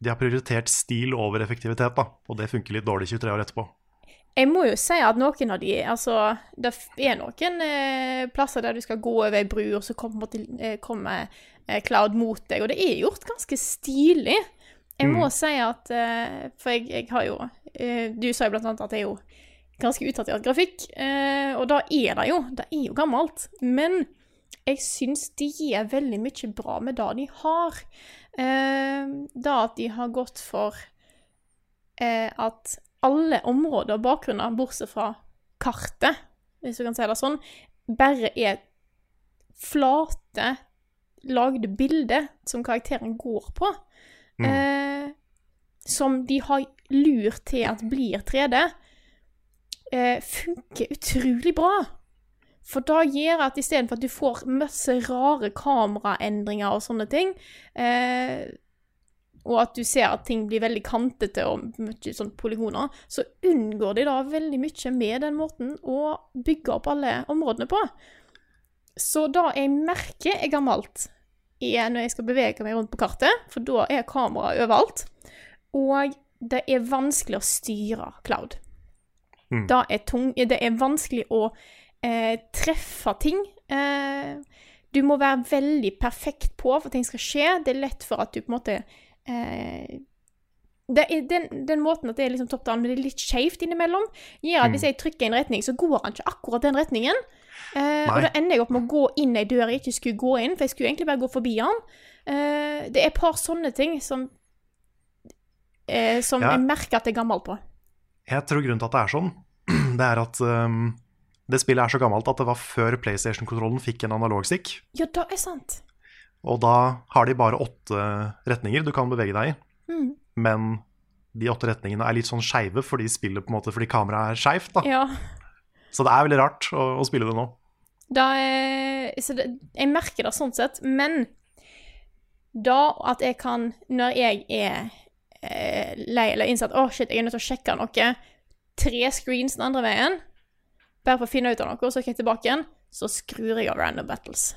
De har prioritert stil over effektivitet, da. Og det funker litt dårlig 23 år etterpå. Jeg må jo si at noen av de Altså, det er noen eh, plasser der du skal gå over ei bru, og så kommer, eh, kommer eh, Cloud mot deg, og det er gjort ganske stilig. Jeg må si at eh, For jeg, jeg har jo eh, Du sa jo blant annet at jeg er jo ganske utdatert grafikk, eh, og da er det jo. Det er jo gammelt. Men jeg syns de gjør veldig mye bra med det de har. Eh, da at de har gått for eh, at alle områder og bakgrunner, bortsett fra kartet, hvis du kan si det sånn, bare er flate, lagde bilder som karakteren går på. Eh, som de har lurt til at blir 3D, eh, funker utrolig bra. For da gjør at istedenfor at du får masse rare kameraendringer og sånne ting, eh, og at du ser at ting blir veldig kantete og mye sånn polygoner, så unngår de da veldig mye med den måten å bygge opp alle områdene på. Så da jeg merker er gammelt er når jeg skal bevege meg rundt på kartet, for da er kameraet overalt. Og det er vanskelig å styre Cloud. Mm. Da er tung, det er vanskelig å eh, treffe ting. Eh, du må være veldig perfekt på for ting skal skje. Det er lett for at du på en måte eh, det den, den måten at det er liksom topp down, men det er litt skjevt innimellom, gjør at hvis jeg trykker i en retning, så går han ikke akkurat den retningen. Eh, og da ender jeg opp med å gå inn ei dør jeg ikke skulle gå inn, for jeg skulle egentlig bare gå forbi han. Eh, det er et par sånne ting som eh, som Ja. jeg merker at jeg er gammel på. Jeg tror grunnen til at det er sånn, det er at um, det spillet er så gammelt at det var før PlayStation-kontrollen fikk en analogstick. Ja, det er sant. Og da har de bare åtte retninger du kan bevege deg i. Mm. Men de åtte retningene er litt sånn skeive fordi spillet på en måte, fordi kameraet er skeivt. Ja. Så det er veldig rart å, å spille det nå. Da er, så det, jeg merker det sånn sett, men da at jeg kan, når jeg er eh, lei eller innsatt Å, shit, jeg er nødt til å sjekke noe. Tre screens den andre veien. Bare for å finne ut av noe, så skal jeg tilbake igjen. Så skrur jeg av random battles.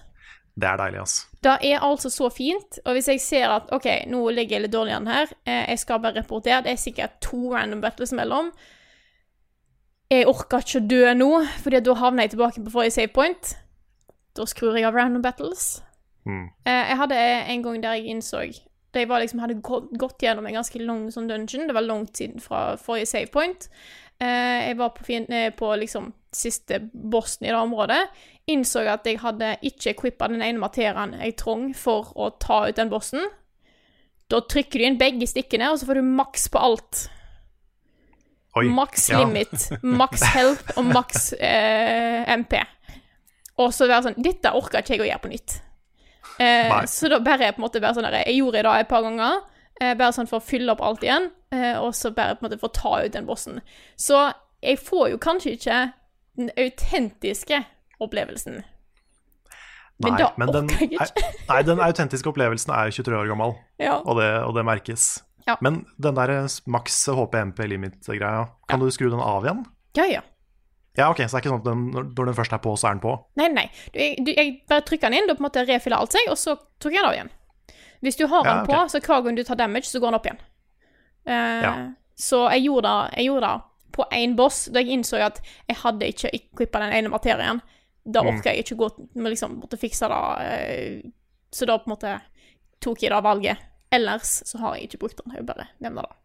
Det er deilig, altså. Det er altså så fint. Og hvis jeg ser at OK, nå ligger jeg litt dårlig an her, eh, jeg skal bare rapportere, det er sikkert to random battles mellom. Jeg orker ikke å dø nå, fordi da havner jeg tilbake på forrige save point. Da skrur jeg av random battles. Mm. Jeg hadde en gang der jeg innså Da jeg liksom, hadde gått gjennom en ganske lang sånn dungeon. Det var langt siden fra forrige save point. Eh, jeg var på, på liksom siste bossen i det området. Innså at jeg hadde ikke equippa den ene materien jeg trong for å ta ut den bossen. Da trykker du inn begge stikkene, og så får du maks på alt. Oi. Maks Ja. limit, maks health og maks eh, MP. Og så være sånn Dette orker ikke jeg å gjøre på nytt. Eh, så da bare på en måte bare sånn der, Jeg gjorde det et par ganger, eh, bare sånn for å fylle opp alt igjen, eh, og så bare på en måte for å ta ut den bossen. Så jeg får jo kanskje ikke den autentiske opplevelsen. Men den, orker jeg ikke. nei, den autentiske opplevelsen er 23 år gammel, Ja. og det, og det merkes. Ja. Men den der maks HP-MP limit-greia, kan du skru den av igjen? ja, ja. Ja, ok, så det er ikke sånn at den, når den først er på, så er den på? Nei, nei. Du, jeg, du, jeg bare trykker den inn, da på en måte refiller alt seg, og så trykker jeg den av igjen. Hvis du har Ja, den på, ok. så hver gang du tar damage, så går den opp igjen. Uh, Ja. Så jeg gjorde det, jeg gjorde det på én boss, da jeg innså at jeg hadde ikke equippa den ene materien. Da orker orka jeg ikke gå med liksom måtte fikse det. eh, så da på en måte tok jeg det valget. Ellers så har jeg ikke brukt den. Jeg bare nevner det.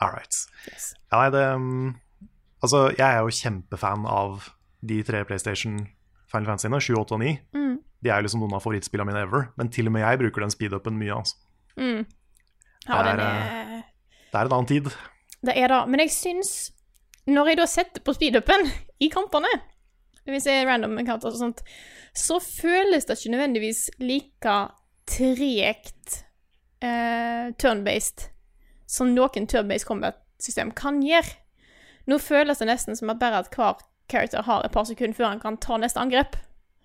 All right. Yes. Ja, nei, det um, Altså, jeg er jo kjempefan av de tre PlayStation Final Fantasyene, 7, 8 og 9. Mm. De er jo liksom noen av favorittspillene mine ever, men til og med jeg bruker den speedupen mye, altså. Mm. Ja, Det er, er Det er en annen tid. Det er det. Men jeg syns Når jeg da setter på speedupen i kampene, hvis jeg er random encounter og sånt, så føles det ikke nødvendigvis like tregt eh, turn-based som noen turn-based combat-system kan gjøre. Nå føles det nesten som at bare at hver character har et par sekunder før han kan ta neste angrep.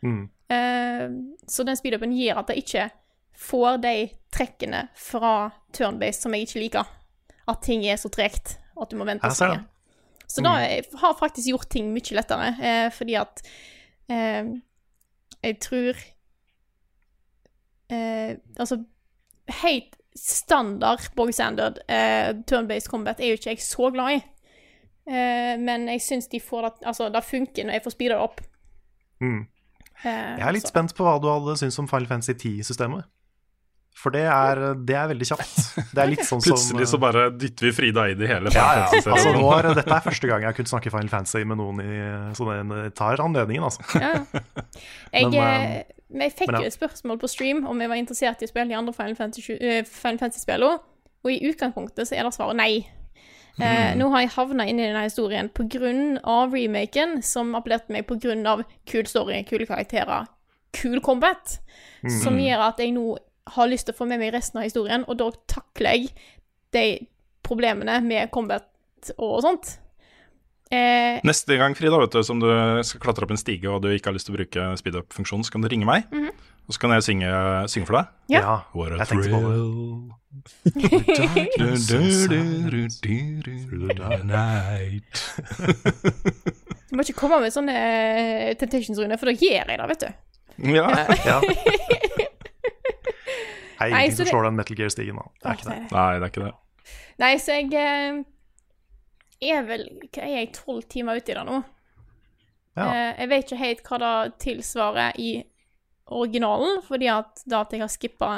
Mm. Eh, så den speedupen gir at det ikke får de trekkene fra turn-based som jeg ikke liker. At ting er så tregt, at du må vente så lenge. Så da jeg har faktisk gjort ting mye lettere, eh, fordi at eh, jeg tror eh, Altså, helt standard bog standard eh, turn-based combat er jo ikke jeg så glad i. Eh, men jeg syns de får det Altså, det funker når jeg får speeda det opp. Mm. Eh, Jeg er litt så- spent på hva du hadde syntes om Final Fantasy 10-systemet. For det er, det er veldig kjapt. Det er litt sånn som Plutselig så bare dytter vi Frida inn i hele ja, ja. Fantasy-serien. Altså, nå er, dette er første gang jeg har kunnet snakke Final Fantasy med noen i Så en tar anledningen, altså. Ja. Jeg, Men, eh, eh, men jeg fikk men ja. jo et spørsmål på stream om jeg var interessert i å spille de andre Final Fantasy-spillene, Final Fantasy-spillene, og i utgangspunktet så er det svaret nei. Mm. Eh, nå har jeg havna inn i denne historien pga. remaken, som appellerte meg pga. kul story, kule karakterer, kul combat, Mm. som gjør at jeg nå har lyst til å få med meg resten av historien, og da takler jeg de problemene med combat og sånt. Eh, Neste gang, Frida, vet du, som du skal klatre opp en stige og du ikke har lyst til å bruke speed up-funksjonen, så kan du ringe meg, og så kan jeg synge, synge for deg. Ja. What a jeg tenkte på det. du må ikke komme med sånne eh, Temptations-runder, for da gjør jeg det, vet du. Ja. Ja. Nei, Nei, ingenting så som slår den Metal Gear-stigen. da. Det er ikke det. Nei, det er ikke det. Nei, så jeg eh, er vel Hva er jeg, tolv timer ute i det nå? Ja. Eh, jeg vet ikke helt hva det tilsvarer i originalen, fordi at da at jeg har skippa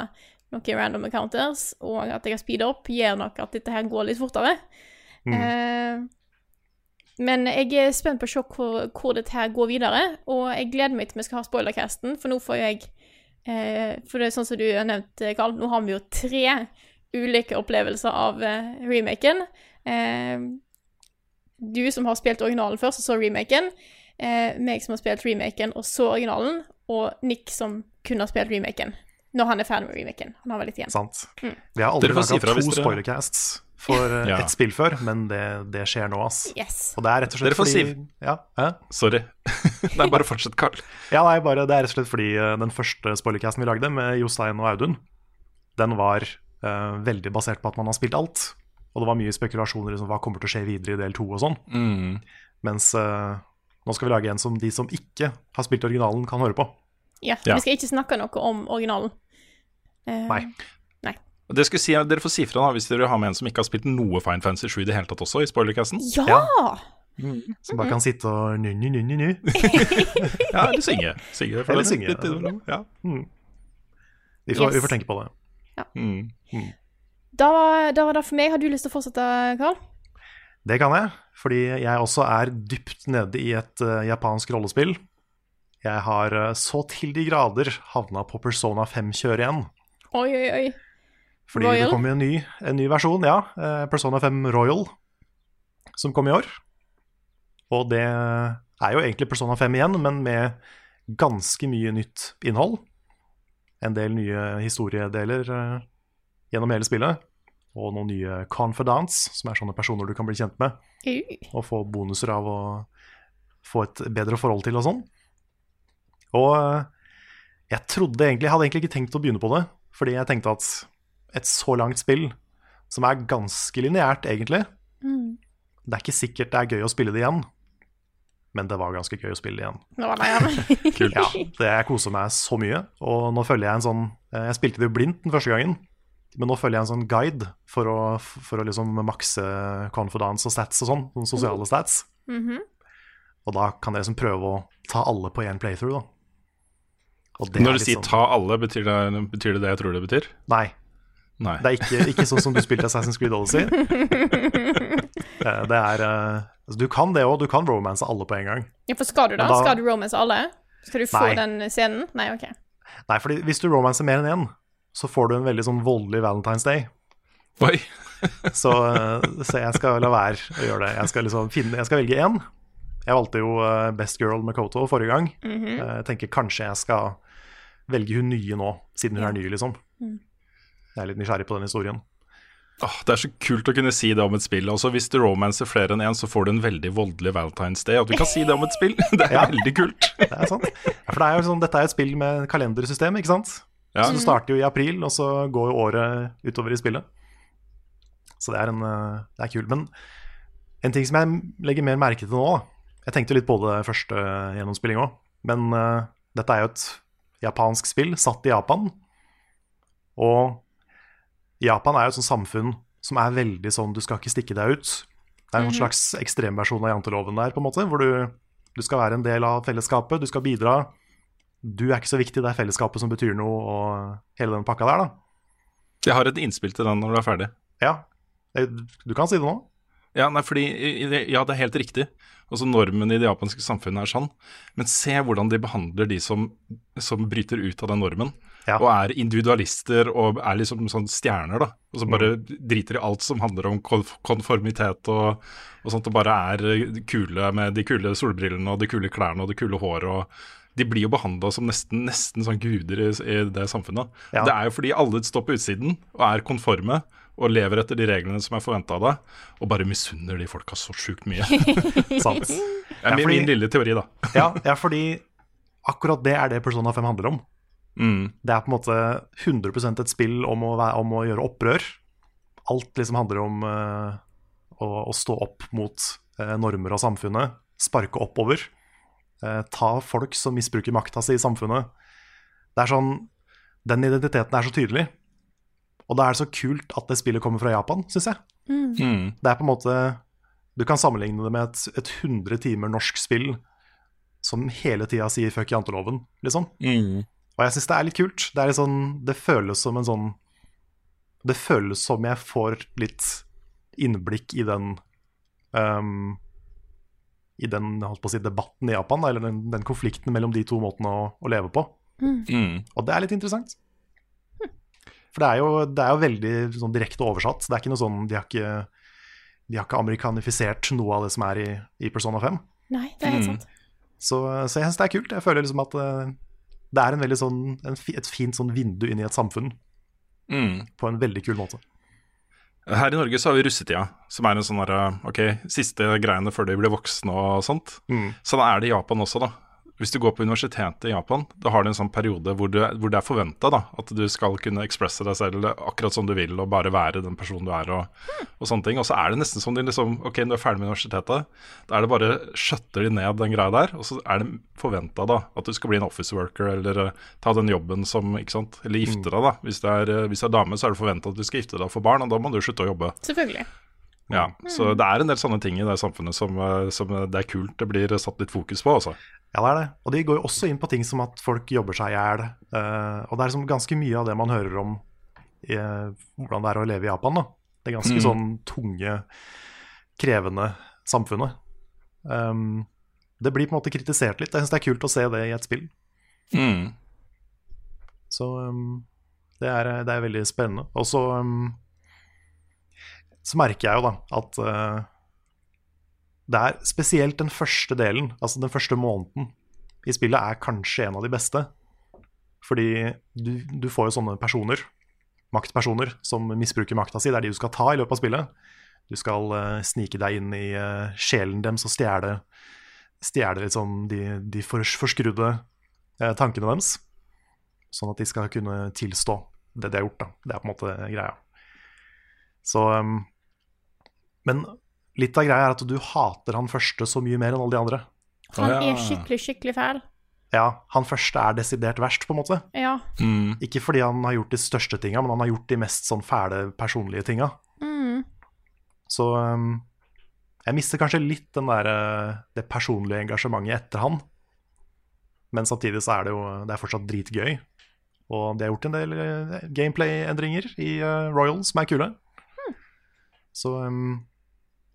noen random encounters, og at jeg har speeda opp, gjør nok at dette her går litt fortere. Mm. Eh, men jeg er spent på å se hvor, hvor dette her går videre, og jeg gleder meg til vi skal ha spoilercasten, for nå får jeg For det er sånn som du har nevnt, Karl, nå har vi jo tre ulike opplevelser av eh, remaken. Eh, du som har spilt originalen først, og så remaken. Eh, meg som har spilt remaken, og så originalen. Og Nick som kun har spilt remaken. Når han er ferdig med remaken. Han har vel litt igjen. Sant. Mm. Vi har aldri laga si to spoilercasts for eh, Ja. et spill før, men det, det skjer nå, ass. Yes. Og det er rett og slett Dere får fordi si- ja, hæ? Sorry. Nei, bare fortsett, Carl. ja, nei, bare, det er rett og slett fordi eh, den første spoilercasten vi lagde, med Jostein og Audun, den var uh, veldig basert på at man har spilt alt. Og det var mye spekulasjoner om liksom, hva kommer til å skje videre i del to og sånn. Mm. Mens uh, nå skal vi lage en som de som ikke har spilt originalen, kan høre på. Ja, Ja. Vi skal ikke snakke noe om originalen. Nei. Det skulle si, dere får si fra da, hvis dere vil ha med en som ikke har spilt noe Fine Fancy 7 i det hele tatt også, i spoilercasten. Ja! Ja. Som bare kan sitte og nu-nu-nu-nu. Ja, eller synge. synge for Eller det. synge. Litt ja. Ja. Vi, får- Yes. vi får tenke på det. Mm. Da, var- da var det for meg. Har du lyst til å fortsette, Karl? Det kan jeg, fordi jeg også er dypt nede i et uh, japansk rollespill. Jeg har uh, så til de grader havna på Persona 5-kjøret igjen. Oi, oi, oi. Fordi Royal? det kom en ny, en ny versjon, ja. eh, Persona 5 Royal, som kom i år. Og det er jo egentlig Persona 5 igjen, men med ganske mye nytt innhold. En del nye historiedeler eh, gjennom hele spillet. Og noen nye confidants, som er sånne personer du kan bli kjent med. Og få bonuser av å få et bedre forhold til og sånn. Og eh, jeg trodde egentlig, jeg hadde egentlig ikke tenkt å begynne på det, fordi jeg tenkte at et så langt spill, som er ganske lineært egentlig, Mm. det er ikke sikkert det er gøy å spille det igjen. Men det var ganske gøy å spille det igjen. Det var det ja. Kult. Ja, det Jeg koser meg så mye. Og nå følger jeg en sånn eh, Jeg spilte det jo blindt den første gangen, men nå følger jeg en sånn guide for å, for å liksom makse confidence og stats og sånn. Sånne sosiale stats. Mhm. Og da kan jeg liksom prøve å ta alle på én playthrough, da. Og det Når du liksom... sier sånn- 'ta alle', betyr det, betyr det det jeg tror det betyr? Nei. Nei. Det er ikke, ikke sånn som du spilte Assassin's Creed Odyssey. Eh, Det er eh, altså, Du kan det òg, du kan romance alle på en gang. Ja, for skal du da? Da- Skal du romance alle? Skal du få Nei. den scenen? Nei, OK. Nei, fordi hvis du romancer mer enn én, så får du en veldig sånn voldelig Valentine's Day. Oi. Så, eh, så jeg skal la være å gjøre det. Jeg skal liksom finne Jeg skal velge én. Jeg valgte jo Best Girl med Koto forrige gang. Mm -hmm. Jeg tenker kanskje jeg skal velge hun nye nå, siden hun er ny, liksom. Mm. Jeg er litt nysgjerrig på den historien. Åh, det er så kult å kunne si det om et spill. Altså, hvis du romancer flere enn én, så får du en veldig voldelig Valentine's Day. At du kan si det om et spill. Det er Ja. veldig kult. Det er sant. For det er jo sånn, dette er et spill med kalendersystem, ikke sant? Ja. Så det starter jo i april, og så går jo året utover i spillet. Så det er, en, eh, det er kult. Men en ting som jeg legger mer merke til nå da. Jeg tenkte litt på det første gjennomspilling òg, men uh, dette er jo et japansk spill satt i Japan. Og Japan er jo et sånt samfunn som er veldig sånn du skal ikke stikke deg ut. Det er en slags ekstremversjon av janteloven der, på en måte, hvor du, du skal være en del av fellesskapet, du skal bidra. Du er ikke så viktig, det er fellesskapet som betyr noe, og hele den pakka der, da. Jeg har et innspill til den når du er ferdig. Ja, Eh, du kan si det nå. Ja, nei, fordi, ja, det er helt riktig. Altså Normen i det japanske samfunnet er sånn. Men se hvordan de behandler de som, som bryter ut av den normen. Ja. Og er individualister og er liksom sånn stjerner, da. Og som bare driter i alt som handler om konformitet og, og sånt. Og bare er kule med de kule solbrillene og de kule klærne og det kule håret. og De blir jo behandla som nesten, nesten sånn guder i, i det samfunnet. Ja. Det er jo fordi alle står på utsiden og er konforme. Og lever etter de reglene som er forventa av deg, og bare misunner de folka så sjukt mye. Sant. Ja, er min, min lille teori, da. Ja, ja, fordi akkurat det er det Persona 5 handler om. Mm. Det er på en måte 100 et spill om å, være, om å gjøre opprør. Alt liksom handler om uh, å, å stå opp mot uh, normer og samfunnet. Sparke oppover. Uh, ta folk som misbruker makta si i samfunnet. Det er sånn Den identiteten er så tydelig. Og da er det så kult at det spillet kommer fra Japan, syns jeg. Mm. Det er på en måte Du kan sammenligne det med et, et 100 timer norsk spill som hele tida sier 'fuck janteloven', liksom. Mm. Og jeg syns det er litt kult. Det, er litt sånn, det føles som en sånn Det føles som jeg får litt innblikk i den um, I den holdt på å si, debatten i Japan, eller den, den konflikten mellom de to måtene å, å leve på. Mm. Og det er litt interessant. For det er jo, det er jo veldig sånn direkte oversatt. Det er ikke noe sånn De har ikke, de har ikke amerikanifisert noe av det som er i, i Persona 5. Nei, det er helt Mm. sant. Så, så jeg syns det er kult. Jeg føler liksom at eh, det er en veldig sånn, en, et fint sånn vindu inn i et samfunn Mm. på en veldig kul måte. Her i Norge så har vi russetida, som er en sånn derre Ok, siste greiene før de blir voksne og sånt. Mm. Sånn er det i Japan også, da. Hvis du går på universitetet i Japan, da har du en sånn periode hvor, du, hvor det er forventa at du skal kunne ekspresse deg selv akkurat som du vil, og bare være den personen du er, og, og sånne ting. Og så er det nesten som de liksom Ok, du er ferdig med universitetet. Da er det bare skjøtter de ned den greia der, og så er det forventa at du skal bli en office worker, eller eh, ta den jobben som Ikke sant. Eller gifte deg, da. Hvis du er, eh, er dame, så er det forventa at du skal gifte deg og få barn, og da må du slutte å jobbe. Selvfølgelig. Ja, Så det er en del sånne ting i det samfunnet som, eh, som det er kult det blir satt litt fokus på, altså. Ja, det er det. Og de går jo også inn på ting som at folk jobber seg i hjel. Uh, og det er liksom ganske mye av det man hører om i, eh, hvordan det er å leve i Japan. da. Det er ganske Mm. sånn tunge, krevende samfunnet. Um, det blir på en måte kritisert litt. Jeg syns det er kult å se det i et spill. Mm. Så um, det, er, det er veldig spennende. Og så um, så merker jeg jo da at eh, det er spesielt den første delen, altså den første måneden i spillet, er kanskje en av de beste. Fordi du, du får jo sånne personer, maktpersoner, som misbruker makta si. Det er de du skal ta i løpet av spillet. Du skal uh, snike deg inn i uh, sjelen deres og stjele, liksom de, de fors- forskrudde uh, tankene deres. Sånn at de skal kunne tilstå det de har gjort. Da. Det er på en måte greia. Så um, Men litt av greia er at du hater han første så mye mer enn alle de andre. Han er skikkelig, skikkelig fæl. Ja, Han første er desidert verst, på en måte. Ja. Mm. Ikke fordi han har gjort de største tinga, men han har gjort de mest sånn fæle, personlige tinga. Mm. Så um, jeg mister kanskje litt den der, eh, det personlige engasjementet etter han. Men samtidig så er det jo det er fortsatt dritgøy. Og de har gjort en del eh, gameplay-endringer i eh, Royal som er kule. Så um,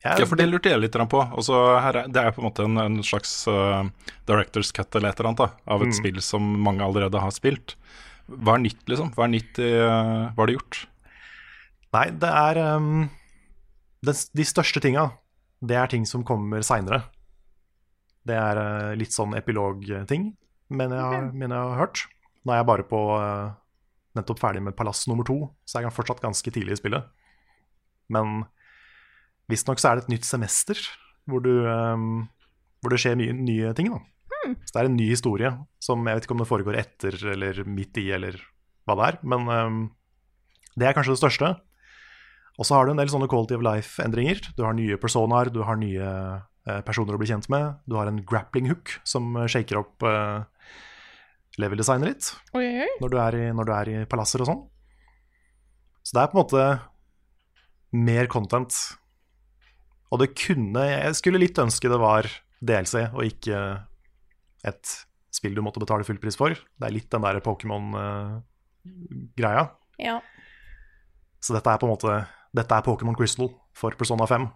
Ja, for det lurte jeg litt på. Altså, her er, det er på en måte en, en slags uh, director's cut eller et eller annet da, av et Mm. spill som mange allerede har spilt. Hva er nytt, liksom? Hva er nytt i uh, Hva er det gjort? Nei, det er um, det, De største tinga, det er ting som kommer seinere. Det er uh, litt sånn epilogting, men jeg, har- men jeg har hørt. Nå er jeg bare på nettopp ferdig med Palass nummer to, så jeg er fortsatt ganske tidlig i spillet. Men visstnok så er det et nytt semester hvor, du, um, hvor det skjer mye nye ting. Da. Så det er en ny historie som jeg vet ikke om det foregår etter eller midt i, eller hva det er. Men um, det er kanskje det største. Og så har du en del sånne quality of life-endringer. Du har nye personaer, du har nye uh, personer å bli kjent med. Du har en grappling hook som eh, shaker opp uh, level-designet ditt Oi, oi, når du er i, når du er i palasser og sånn. Så det er på en måte mer content. Og det kunne Jeg skulle litt ønske det var DLC og ikke et spill du måtte betale full pris for. Det er litt den der Pokémon-greia. Ja. Så dette er på en måte Dette er Pokémon Crystal for Persona 5.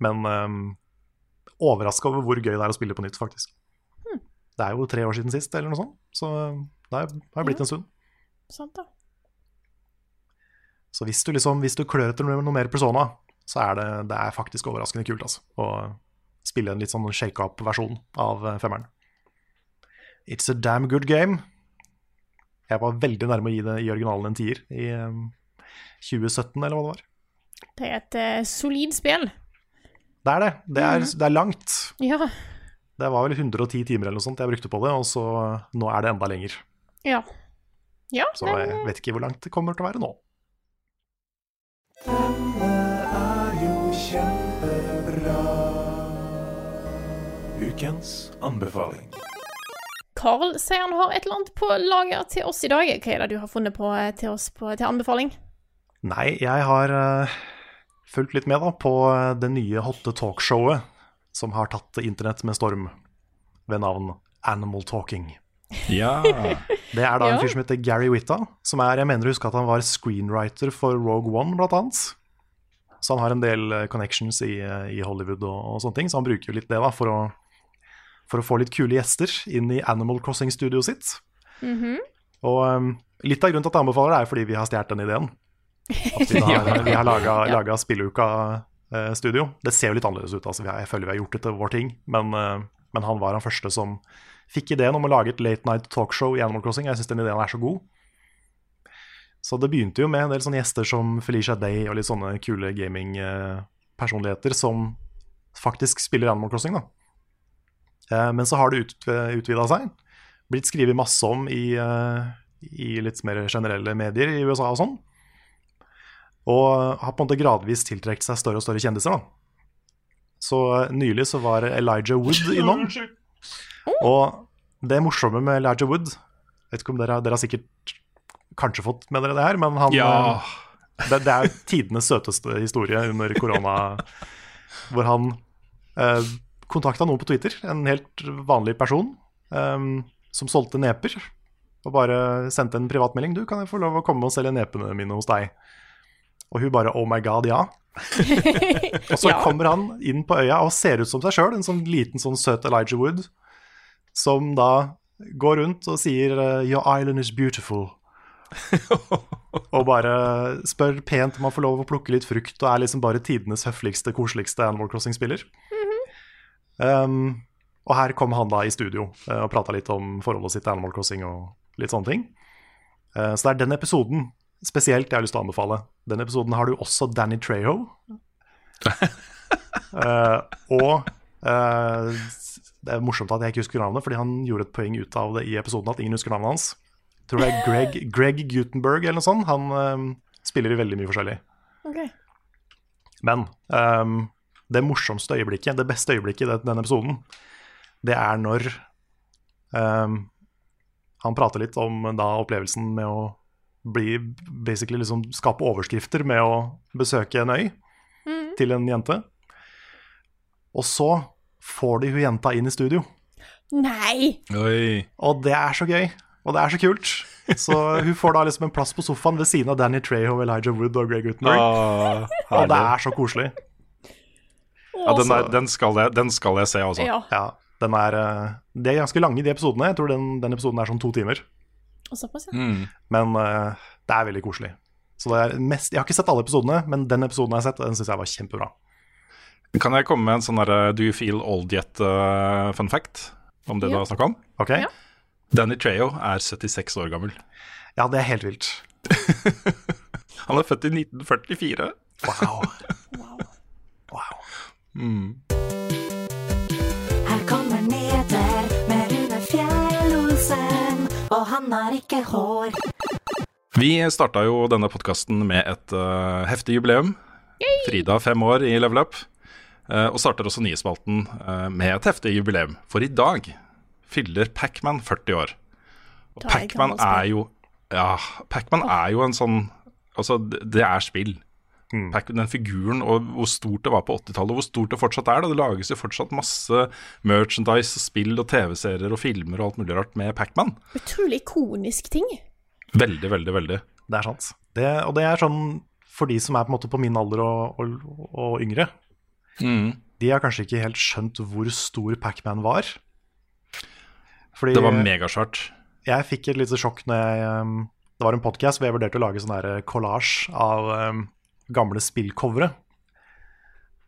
Men um, overraska over hvor gøy det er å spille på nytt, faktisk. Det er jo tre år siden sist, eller noe sånt. Så det har blitt Ja. en stund. Sant da. Så hvis du liksom, hvis du klør etter noe mer Persona, så er det, det er faktisk overraskende kult altså, å spille en litt sånn shake-up-versjon av eh, femmeren. It's a damn good game. Jeg var veldig nærme å gi det i originalen en tier i eh, 2017, eller hva det var. Det er et uh, solid spill. Det er det. Det er, det er langt. Ja. Det var vel 110 timer eller noe sånt jeg brukte på det, og så nå er det enda lenger. Ja. Ja, Så jeg vet ikke hvor langt det kommer til å være nå. Ukens anbefaling. Carl sier han har et eller annet på lager til oss i dag. Hva er det du har funnet på eh, til oss på, til anbefaling? Nei, jeg har uh, fulgt litt med da på eh, det nye hotte talkshowet som har tatt internett med storm, ved navn Animal Talking. Ja. Det er da Ja. en fyr som heter Gary Whitta, som er, jeg mener å huske at han var screenwriter for Rogue One, blant annet. Så han har en del eh, connections i, eh, i Hollywood og, og sånne ting, så han bruker jo litt det da for å, for å få litt kule gjester inn i Animal Crossing-studioet sitt. Og um, litt av grunnen til at jeg anbefaler det, er fordi vi har stjålet den ideen. At vi har, vi har laga, laga Spilluka-studio. Det ser jo litt annerledes ut, altså. Jeg føler vi har gjort det til vår ting. Men, eh, men han var han første som fikk ideen om å lage et late night talkshow i Animal Crossing. Jeg syns den ideen er så god. Så det begynte jo med en del sånne gjester som Felicia Day og litt sånne kule gaming-personligheter som faktisk spiller Animal Crossing, da. Eh, Men så har det ut, utvida seg. Blitt skrevet masse om i, eh, i litt mer generelle medier i USA og sånn. Og har på en måte gradvis tiltrukket seg større og større kjendiser. da. Så eh, nylig så var Elijah Wood innom. Og det morsomme med Elijah Wood Vet ikke om dere, dere har sikkert kanskje fått med dere det her, men han Ja. eh, det, det er tidenes søteste historie under korona, hvor han eh, kontakta noen på Twitter, en helt vanlig person, eh, som solgte neper, og bare sendte en privatmelding. 'Du, kan jeg få lov å komme og selge nepene mine hos deg?' Og hun bare 'oh my god, ja'. og så Ja. kommer han inn på øya og ser ut som seg sjøl, en sånn liten, sånn søt Elijah Wood, som da går rundt og sier eh, 'Your island is beautiful'. og bare spør pent om han får lov å plukke litt frukt, og er liksom bare tidenes høfligste, koseligste Animal Crossing-spiller. um, og her kom han da i studio uh, og prata litt om forholdet sitt til Animal Crossing og litt sånne ting. Uh, så det er den episoden spesielt jeg har lyst til å anbefale. Den episoden har du også Danny Treho. uh, og eh, det er morsomt at jeg ikke husker navnet, fordi han gjorde et poeng ut av det i episoden at ingen husker navnet hans. Tror det er Greg, Greg Gutenberg eller noe sånt. Han eh, spiller i veldig mye forskjellig. Okay. Men um, det morsomste øyeblikket, det beste øyeblikket i denne episoden, det er når um, han prater litt om da opplevelsen med å bli basically liksom skape overskrifter med å besøke en øy til en jente. Og så får de hun jenta inn i studio. Nei! Oi. Og det er så gøy, og det er så kult. Så hun får da liksom en plass på sofaen ved siden av Danny Treho, Elijah Wood og Greg Gutenberg. Ah, og det er så koselig. Ja, den, er, den, skal jeg, den skal jeg se, altså. Ja. Ja, den er, eh, De er ganske lange, de episodene. Jeg tror den, den episoden er sånn to timer. Og såpass, ja. Mm. Men uh, det er veldig koselig. Så det er mest, Jeg har ikke sett alle episodene, men den episoden jeg har sett, den syns jeg var kjempebra. Kan jeg komme med en sånn der, Do you feel old yet uh, fun fact om det Ja. du har snakka om? Ok? Ja. Danny Treho er 76 år gammel. Ja, det er helt vilt. Han er født i 1944. Wow. Wow. wow. Her kommer nyheter med Rune Fjell-Olsen, og han har ikke hår. Vi starta jo denne podkasten med et uh, heftig jubileum. Frida fem år i Level Up. Uh, og starter også nyhetsspalten uh, med et heftig jubileum. For i dag fyller Pacman 40 år. Og Pacman er jo Ja, Pacman er jo en sånn Altså, det er spill. Mm. den figuren og hvor stort det var på 80-tallet, og hvor stort det fortsatt er. Da. Det lages jo fortsatt masse merchandise, og spill og TV-serier og filmer og alt mulig rart med Pac-Man. Utrolig ikonisk ting. Veldig, veldig, veldig. Det er sant. Det, og det er sånn for de som er på en måte på min alder og, og, og yngre. De har kanskje ikke helt skjønt hvor stor Pac-Man var. Fordi Det var megasvært. jeg fikk et lite sjokk når jeg um, Det var en podkast hvor jeg vurderte å lage sånn her collage av um, gamle spillcovere.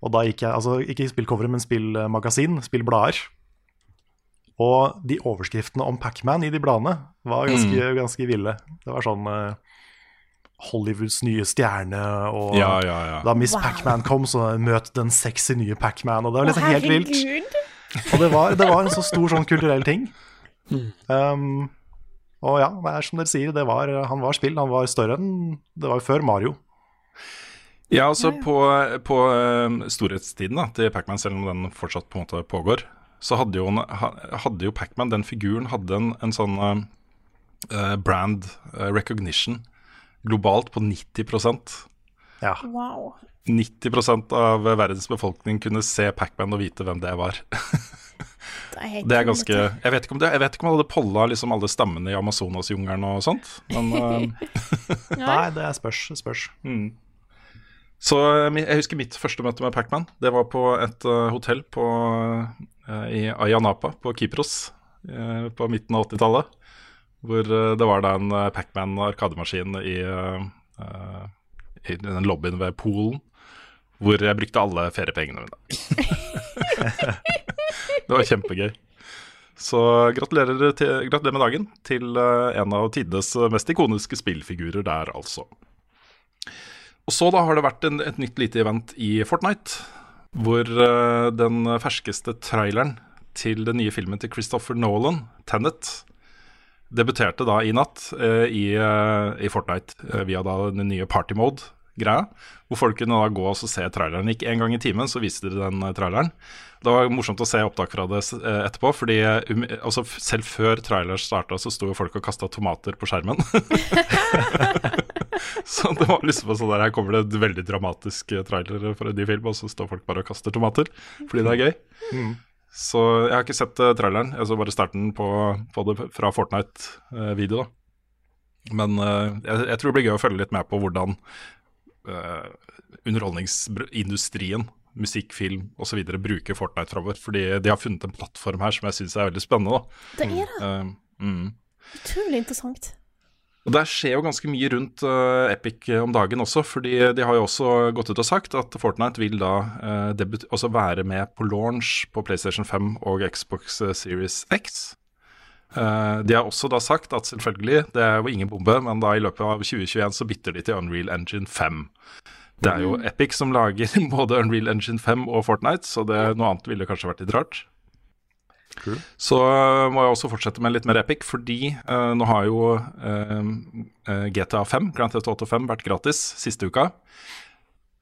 Og da gikk jeg Altså ikke spillcovere, men spillmagasin, spillblader. Og de overskriftene om Pac-Man i de bladene var ganske, ganske ville. Det var sånn uh, Hollywoods nye stjerne, og Ja, ja, ja. da Miss Wow. Pac-Man kom, så møt den sexy nye Pac-Man. Og det var liksom helt vilt. Og det var, det var en så stor sånn kulturell ting. Um, og ja, det er som dere sier, det var, han var spill. Han var større enn Det var jo før Mario. Ja, altså på, på eh, storhetstiden da, til Pac-Man, selv om den fortsatt på en måte pågår, så hadde jo, hadde jo Pac-Man, den figuren, hadde en, en sånn uh, brand eh, recognition globalt på 90% Ja. Wow. 90 av verdens befolkning kunne se Pac-Man og vite hvem det var. Det er, Det er ganske. Jeg vet ikke om det Jeg vet ikke om det hadde polla liksom alle stammene i Amazonasjungelen og sånt, men eh, Nei, det er spørs. spørs. Så eh, jeg husker mitt første møte med Pac-Man. Det var på et eh, hotell på, i Ayanapa på Kypros på midten av 80-tallet. Hvor det var da en eh, Pac-Man-arkademaskin i, i den lobbyen ved Polen. Hvor jeg brukte alle feriepengene mine. det var kjempegøy. Så gratulerer, til, gratulerer med dagen til eh, en av tidenes mest ikoniske spillfigurer der, altså. Og så da har det vært en, et nytt lite event i Fortnite, hvor eh, den ferskeste traileren til den nye filmen til Christopher Nolan, Tenet, debuterte da i natt eh, i, eh, i Fortnite eh, via da den nye party mode-greia. Hvor folk kunne da gå og se traileren. Ikke en gang i timen så viste de den eh, traileren. Det var morsomt å se opptak fra det eh, etterpå, fordi eh, um, altså, selv før traileren starta, så sto folk og kasta tomater på skjermen. så det var liksom sånn der, her kommer det et veldig dramatisk trailer for en ny film, og så står folk bare og kaster tomater fordi det er gøy. Så jeg har ikke sett uh, traileren, jeg så bare starten på, på det fra Fortnite-video, da. Men uh, jeg, jeg tror det blir gøy å følge litt med på hvordan underholdningsindustrien, musikk, film osv. bruker Fortnite framover. Fordi de har funnet en plattform her som jeg syns er veldig spennende. Da. Det er det. Eh, mm. Utrolig interessant. Og Der skjer jo ganske mye rundt uh, Epic om dagen også, fordi de har jo også gått ut og sagt at Fortnite vil da uh, også være med på launch på PlayStation 5 og Xbox eh, Series X. Eh, de har også da sagt at selvfølgelig, det er jo ingen bombe, men da i løpet av 2021 så bytter de til Unreal Engine 5. Det er jo Epic som lager både Unreal Engine 5 og Fortnite, så det, noe annet ville kanskje vært litt rart. Så øh, må jeg også fortsette med litt mer Epic, fordi uh, nå har jo øh, GTA 5, Grand Theft Auto 5, vært gratis siste uka.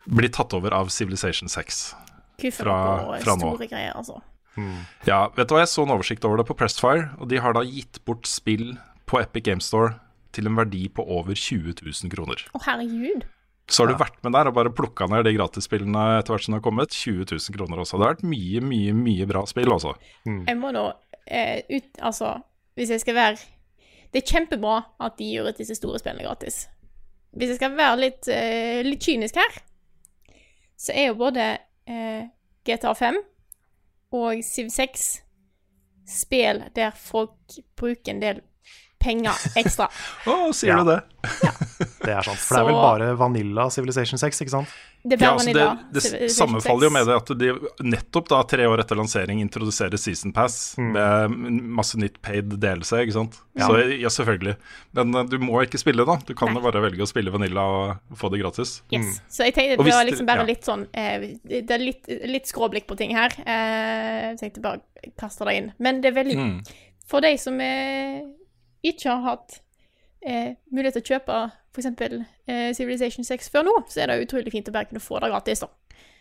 Blitt tatt over av Civilization 6. Kuffer Fra- fra nå. store greier, altså. Ja, vet du hva, jeg så en oversikt over det på Pressfire, og de har da gitt bort spill på Epic Game Store til en verdi på over 20 000 kroner. Å, herregud. Så har du vært med der og bare plukka ned de gratisspillene etter hvert som de har kommet. 20 000 kroner også. Det har vært mye, mye, mye bra spill, altså. Jeg må nå eh, ut Altså, hvis jeg skal være Det er kjempebra at de gjør ut disse store spillene gratis. Hvis jeg skal være litt, eh, litt kynisk her, så er jo både eh, GTA 5 og Siv 6 spill der folk bruker en del penger ekstra. Å, sier Ja. du det? Det er sant. For det er vel bare Vanilla Civilization 6, ikke sant? Det Ja, altså det, det sammenfaller jo med det at de nettopp da, tre år etter lansering introduserer Season Pass med masse nytt paid delelse, ikke sant. Så ja, selvfølgelig. Men eh, du må ikke spille, da. Du kan jo bare velge å spille Vanilla og få det gratis. Yes. Så jeg tenkte det var liksom bare ja. litt sånn eh, Det er litt, litt skråblikk på ting her. Eh, jeg tenkte bare kaste det inn. Men det er veldig Mm. For de som ikke har hatt eh, mulighet til å kjøpe f.eks. Eh, Civilization 6 før nå, så er det utrolig fint å bare kunne få det gratis, da.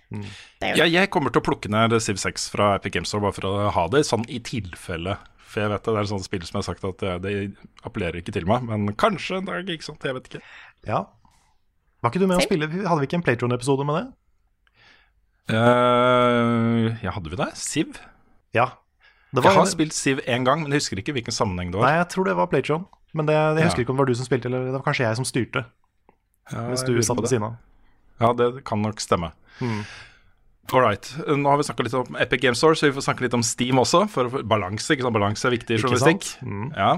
Det er Ja, jeg kommer til å plukke ned Civ 6 fra Epic Games Store bare for å ha det, sånn i tilfelle. For jeg vet det, det er et sånt spill som jeg har sagt at det, det appellerer ikke til meg, men kanskje en dag, ikke sant. Jeg vet ikke. Ja. Var ikke du med å spille? Hadde vi ikke en Playtron-episode med det? Uh, ja, hadde vi det? Siv? Ja. Det Jeg har en- spilt Siv én gang, men jeg husker ikke hvilken sammenheng det var. Nei, jeg tror det var Playtron. Men det, jeg husker Ja. ikke om det var du som spilte, eller det var kanskje jeg som styrte. Ja, Hvis du satt ved siden av. Ja, det kan nok stemme. Mm. All right. Nå har vi snakka litt om Epic Game Store, så vi får snakke litt om Steam også. For balanse. ikke sant? Balanse er viktig i journalistikk. Mm. Ja.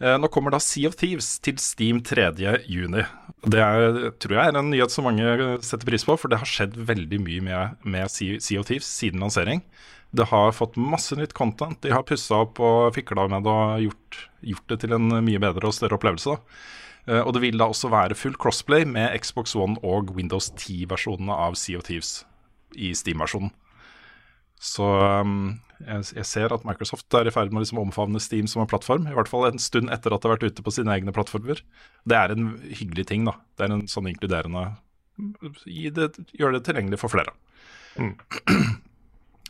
Eh, Nå kommer da Sea of Thieves til Steam 3. juni. Det er, tror jeg er en nyhet som mange setter pris på, for det har skjedd veldig mye med, med Sea Sea of Thieves siden lansering. Det har fått masse nytt content. De har pussa opp og fikla med det og gjort, gjort det til en mye bedre og større opplevelse. da. Eh, Og det vil da også være full crossplay med Xbox One og Windows 10-versjonene av Sea of Thieves i Steam-versjonen. Så um, jeg, ser at Microsoft er i ferd med å liksom omfavne Steam som en plattform. I hvert fall en stund etter at det har vært ute på sine egne plattformer. Det er en hyggelig ting, da. Det er en sånn inkluderende Gjør det tilgjengelig for flere.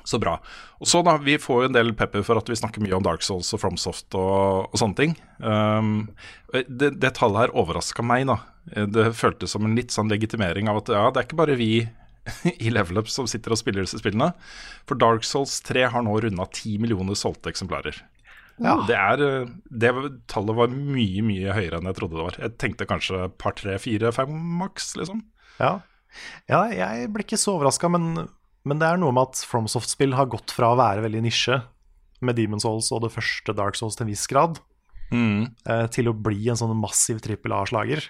Så bra. Og så da, Vi får jo en del pepper for at vi snakker mye om Dark Souls og FromSoft og, og sånne ting. Um, det, det tallet her overraska meg. da. Det føltes som en litt sånn legitimering av at ja, det er ikke bare vi i Level Up som sitter og spiller disse spillene. For Dark Souls 3 har nå runda 10 millioner solgte eksemplarer. Ja. Det, er, det tallet var mye mye høyere enn jeg trodde det var. Jeg tenkte kanskje par, tre, fire, fem maks, liksom. Ja. ja, jeg ble ikke så overraska, men, men det er noe med at FromSoft-spill har gått fra å være veldig nisje, med Demon's Souls og det første Dark Souls til en viss grad, mm. til å bli en sånn massiv trippel A-slager.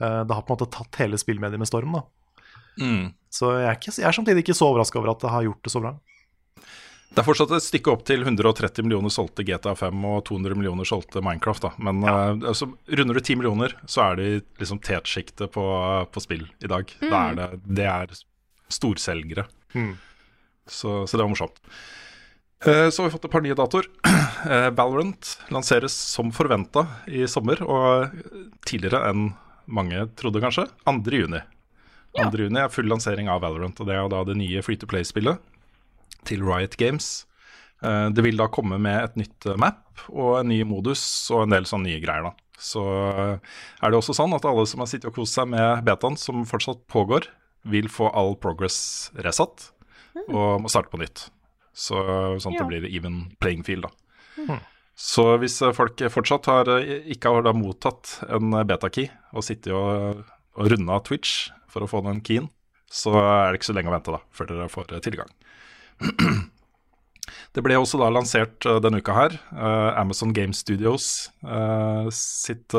Eh, det har på en måte tatt hele spillmediet med storm, da. Så jeg er, ikke, jeg er samtidig ikke så overraska over at det har gjort det så bra. Det er fortsatt et stykke opp til 130 millioner solgte GTA 5 og 200 millioner solgte Minecraft. da. Men eh, altså, runder du 10 millioner, så er det liksom tetsjiktet på, på spill i dag. Da er det, det er storselgere. Så, så det var morsomt. Eh, Så har vi fått et par nye datoer. Eh, Valorant lanseres som forventa i sommer, og tidligere enn mange trodde, kanskje. 2. juni. 2. juni er full lansering av Valorant, og det er jo da det nye Free to Play-spillet til Riot Games. Eh, Det vil da komme med et nytt eh, map og en ny modus og en del sånne nye greier. da. Så eh, er det også sånn at alle som har sittet og kost seg med betaen, som fortsatt pågår, vil få all progress resatt og må starte på nytt. Så, sånn at Ja. det blir even playing field, da. Så hvis eh, folk fortsatt har, eh, ikke har da mottatt en eh, beta-key og sittet og, og runda Twitch for å få den keyen, så er det ikke så lenge å vente da, før dere får tilgang. Det ble også da lansert denne uka her, Amazon Game Studios eh, sitt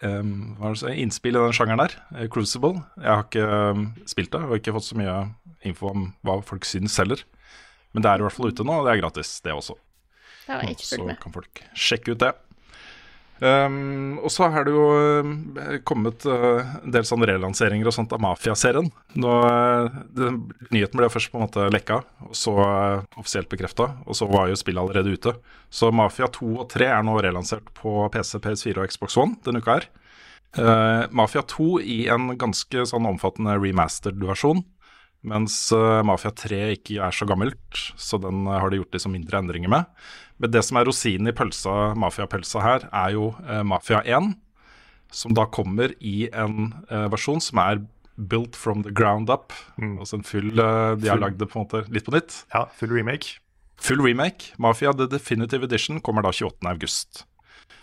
så- innspill i den sjangeren der, eh, Crucible. Jeg har ikke um, spilt det og ikke fått så mye info om hva folk syns heller. Men det er i hvert fall ute nå, og det er gratis, det også. Det har jeg ikke Så fulgt med. kan folk sjekke ut det. Um, og så er det jo um, kommet uh, en del sånne relanseringer og sånt av Mafia-serien. Uh, Nyheten ble først på en måte lekka, og så uh, offisielt bekrefta. Og så var jo spillet allerede ute. Så Mafia 2 og 3 er nå relansert på PC, PS4 og Xbox One denne uka her. Mafia 2 i en ganske sånn omfattende remastered versjon. Mens Mafia 3 ikke er så gammelt, så den har de gjort liksom mindre endringer med. Men det som er rosinen i pølsa, Mafia-pølsa her, er jo uh, Mafia 1. Som da kommer i en uh, versjon som er built from the ground up. Altså en full uh, De har lagd det på en måte litt på nytt. Ja, full remake. Full remake. Mafia The Definitive Edition kommer da 28. august.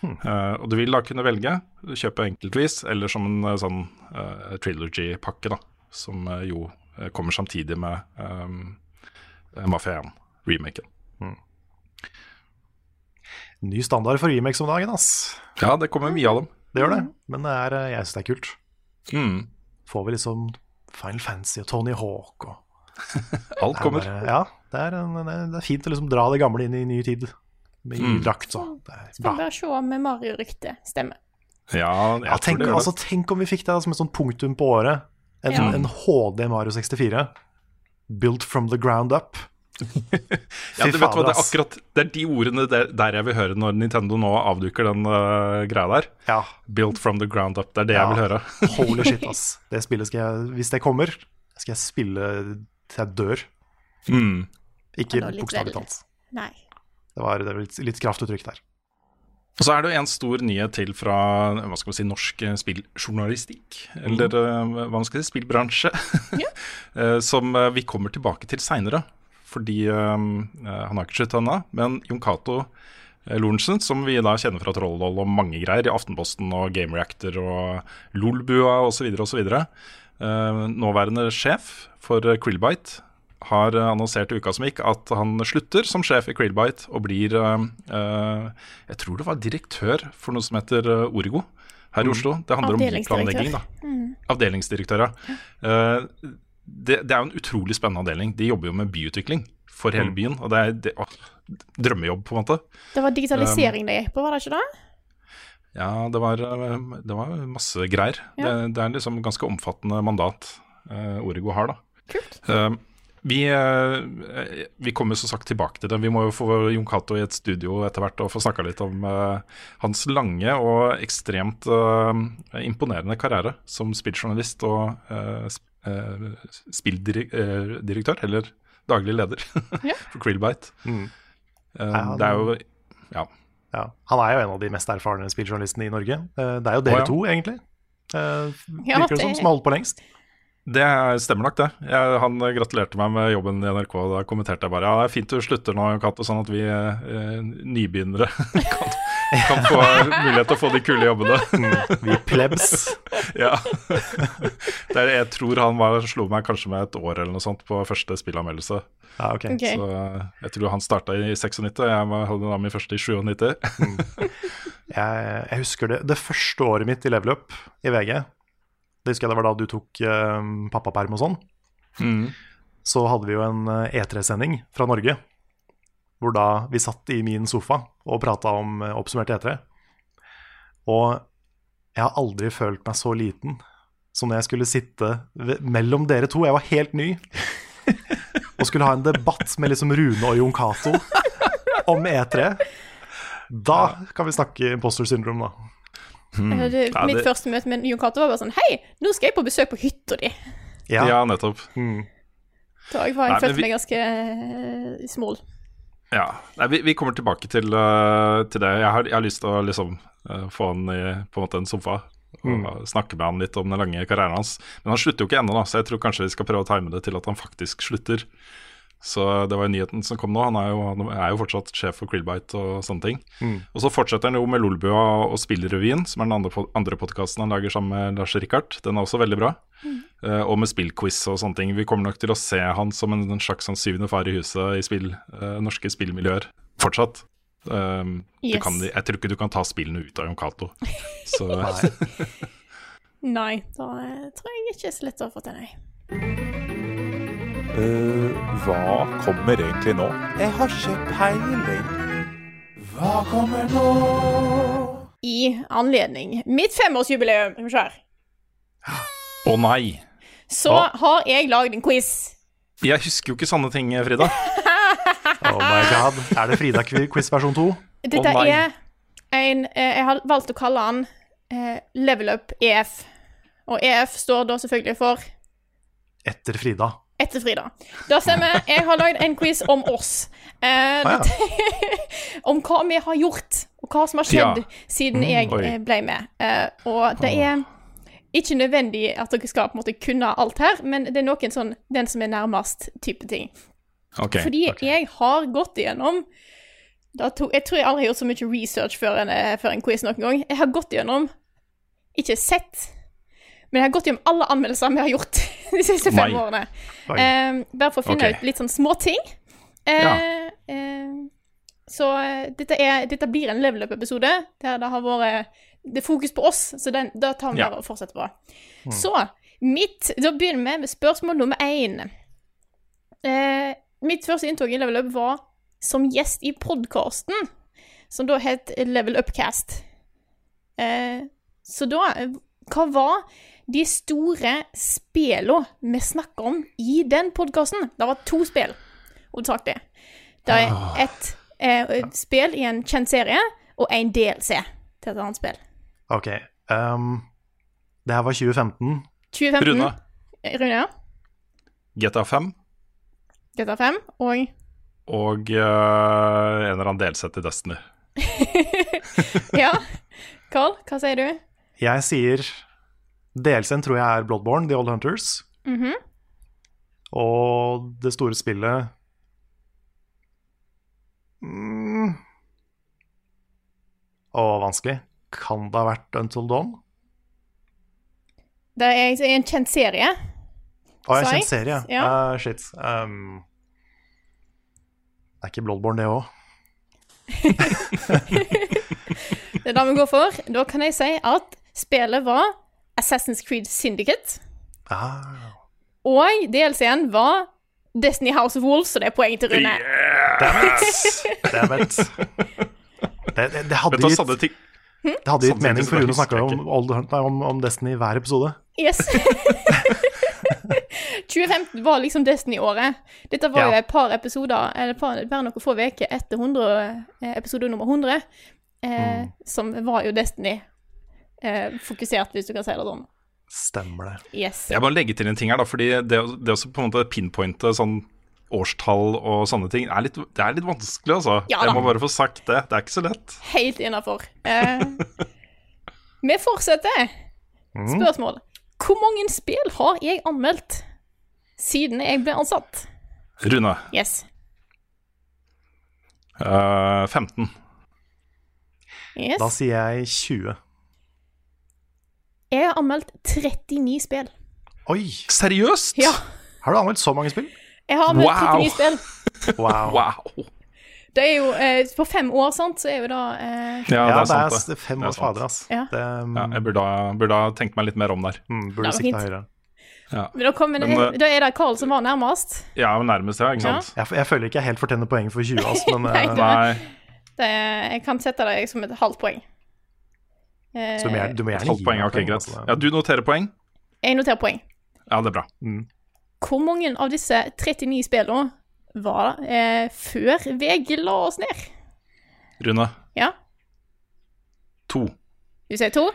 Uh, og du vil da kunne velge kjøpe enkeltvis, eller som en eh, sånn uh, trilogy-pakke, da. Som uh, jo eh, kommer samtidig med um, Mafia 1-remaken. Ny standard for remakes om dagen, ass. Ja, det kommer mye av dem. Det gjør det. Men det er, eh, jeg syns det er kult. Mm. Får vi liksom Final Fantasy og Tony Hawk og Alt Det er kommer. bare- ja, det er, en, det er- fint å liksom dra det gamle inn i ny tid. Med ny Mm. drakt, så. Det er Skal bra. bare se om Mario-ryktet stemmer. Ja, jeg Ja, tror tenk, det altså, tenk om vi fikk det som et sånt punktum på året. En, Ja. en HD Mario 64. Built from the ground up. Ja, du vet hva, det, er akkurat, det er de ordene der, der jeg vil høre når Nintendo nå avduker den uh, greia der. Ja, Built from the ground up. Det er det Ja. jeg vil høre. holy shit, ass. Det spillet skal jeg, hvis det kommer, skal jeg spille til jeg dør. Mm. Ikke bokstavelig talt. Nei. Det var, det var litt, litt kraftuttrykk der. Og så er det jo en stor nyhet til fra hva skal vi si, norsk eh, spilljournalistikk, eller mm. hva man skal si, spillbransje, Ja som eh, vi kommer tilbake til seinere. Fordi eh, eh, han har ikke sluttet ennå, men Jon Cato eh, Lorentzen, som vi da kjenner fra Trolldoll og mange greier, i Aftenposten og Game Reactor og Lolbua osv., osv., uh, nåværende sjef for Krillbite, har eh, annonsert i uka som gikk at han slutter som sjef i Krillbite og blir uh, Jeg tror det var direktør for noe som heter Origo her i Oslo. Det handler om byplanlegging, da. Avdelingsdirektør, ja. Eh, det, det er jo en utrolig spennende avdeling. De jobber jo med byutvikling for hele byen. Og det er det, å, drømmejobb, på en måte. Det var digitalisering det gikk på, var det ikke det? Ja, det var, eh, det var masse greier. Ja. Det, det er liksom ganske omfattende mandat uh, Origo har, da. Kult. Um, vi, eh, vi kommer som sagt tilbake til det. Vi må jo få Jon Cato i et studio etter hvert og få snakka litt om uh, hans lange og ekstremt uh, imponerende karriere som spilljournalist og uh, spilldirektør, eller daglig leder for Krillbite. Mm. Uh, det er jo Ja. Ja. Han er jo en av de mest erfarne spilljournalistene i Norge. Uh, Det er jo dere oh, ja. to, egentlig. Eh, Ja, Virker det som som har holdt på lengst. Det stemmer nok, det. Jeg, han gratulerte meg med jobben i NRK. Da kommenterte jeg bare ja, det er fint du slutter nå, Cato, sånn at vi eh, nybegynnere kan, kan få mulighet til å få de kule jobbene. Mm. Vi plebs. ja. Det er, jeg tror han var, slo meg kanskje med et år eller noe sånt på første spillanmeldelse. Ja, ok. Okay. Så jeg tror han starta i 96, og jeg var- hadde da min første i 97. Jeg, jeg husker det, det første året mitt i level up i VG. Det husker jeg det var da du tok um, pappaperm og sånn. Mm. Så hadde vi jo en eh, E3-sending fra Norge. Hvor da vi satt i min sofa og prata om eh, oppsummert E3. Og jeg har aldri følt meg så liten som når jeg skulle sitte mellom dere to. Jeg var helt ny. Og skulle ha en debatt med liksom Rune og Jon Cato om E3. Da kan vi snakke imposter syndrom, da. Eh, det, Ja, mitt det- første møte med Jon Cato var bare sånn Hei, nå skal jeg på besøk på hytta di. Ja. Ja. nettopp. Mm. Da jeg var, jeg Nei, følte vi- meg ganske uh, small. Ja. Nei, vi, vi kommer tilbake til, uh, til det. Jeg har, jeg har lyst til å liksom, uh, få han i på en måte en sofa og snakke med han litt om den lange karrieren hans. Men han slutter jo ikke ennå, da, så jeg tror kanskje vi skal prøve å time det til at han faktisk slutter. Så det var jo nyheten som kom nå. Han er jo, han er jo fortsatt sjef for Krillbite og sånne ting. Og så fortsetter han jo med Lolbua og Spillrevyen, som er den andre, andre podkasten han lager sammen med Lars Rikard. Den er også veldig bra. Eh, og med spillquiz og sånne ting. Vi kommer nok til å se han som en, en slags sånn syvende far i huset i spill, eh, norske spillmiljøer fortsatt. Um, du Yes. kan, jeg tror ikke du kan ta spillene ut av Jon Cato. Så Nei, da eh, tror jeg ikke er så lett å få til, nei. hva kommer egentlig nå? Jeg har ikke peiling. Hva kommer nå? I anledning mitt femårsjubileum, Å oh, nei! Så Hva? har jeg lagd en quiz. Jeg husker jo ikke sånne ting, Frida. Oh my god. Er det Frida-quiz versjon 2? Dette oh er en eh, Jeg har valgt å kalle den eh, Level Up EF. Og EF står da selvfølgelig for Etter Frida. etter Frida. Da stemmer. Jeg har lagd en quiz om oss. Eh, Ah, ja. om hva vi har gjort, og hva som har skjedd Ja. siden jeg oi. eh, ble med. Eh, og det er ikke nødvendig at dere skal på en måte kunne alt her, men det er noen sånn den som er nærmest type ting. Okay, Fordi jeg har gått igjennom tok, Jeg tror jeg aldri har gjort så mye research før en, eh, før en quiz noen gang. Jeg har gått igjennom Ikke sett, men jeg har gått gjennom alle anmeldelser vi har gjort de siste fem Nei. årene. Oi. Eh, bare for å finne okay. ut litt sånn småting. Eh, Ja. eh, så eh, dette, er, dette blir en level up-episode der det har vært det er fokus på oss, så den, da tar vi Ja. og fortsetter på. Så mitt Da begynner vi med spørsmål nummer én. Eh, mitt første inntog i Level Up var som gjest i podkasten, som da het Level Upcast. Eh, så da Hva var de store spela vi snakker om i den podkasten? Det var to spill, hovedsakelig. Det er ett eh, spill i en kjent serie, og en DLC til et annet spill. Ok. Um, det her var 2015. 2015. Rune, Rune, ja. GTA 5 GTA 5 og og uh, en eller annen delsett i Destiny. Ja. Carl, hva sier du? Jeg sier DLC-en tror jeg er Bloodborne, The Old Hunters. Mhm. Og det store spillet mm. Å, vanskelig. Kan det ha vært Until Dawn? Det er en kjent serie. Å, en Sa jeg? kjent serie. Ja. Uh, shit. Um, det er ikke Bloodborne, det òg. Det er det vi går for. Da kan jeg si at spillet var Assassin's Creed Syndicate. Ah, Og DLC-en var Destiny House of Wolves, så det er poeng til Rune. damn it. Det, det, det hadde gitt, sånne det hadde gitt mening for Rune å snakke om, Old Hunt, om, om Destiny i hver episode. Yes. 2015 var liksom Destiny-året. Dette var jo Ja. et par episoder, eller par, bare noen få uker etter 100, eh, episode nummer 100, eh, som var jo Destiny eh, hvis du kan si det sånn. Stemmer det. Yes. Jeg må legge til en ting her, da, fordi det, det å på en måte pinpointe sånn årstall og sånne ting, er litt, det er litt vanskelig, altså. Ja da. jeg må bare få sagt det. Det er ikke så lett. Helt innafor. Eh, vi fortsetter. Spørsmål. Hvor mange spill har jeg anmeldt siden jeg ble ansatt? Rune, Yes. Uh, 15. yes. Da sier jeg 20. Jeg har anmeldt 39 spill. Oi! Seriøst? Ja. Har du anmeldt så mange spill? Jeg har møtt Wow. 39 spill. Wow. Wow. Det er jo eh, På fem år, sant, så er jo da eh, Ja, Ja, det er sant, det. fem års fader, ass. Ja. Det um, Ja, jeg burde ha, burde ha tenkt meg litt mer om der. mm, burde sikta høyere. Men da, kom, Men, eh, da er det Carl som var nærmest. Ja, nærmest, ja. Ikke Ja. sant? Jeg, jeg føler ikke jeg helt fortjener poeng for 20, ass, men Nei, eh, det- Nei, Det, jeg kan sette deg som et halvt poeng. Eh, så du må gjerne, du må gjerne gi poeng. meg Ok, greit. altså. Ja, du noterer poeng? jeg noterer poeng. Ja, det er bra. Hvor mange av disse 39 spillene var eh, før VG la oss ned? Rune, Ja, to. du sier to?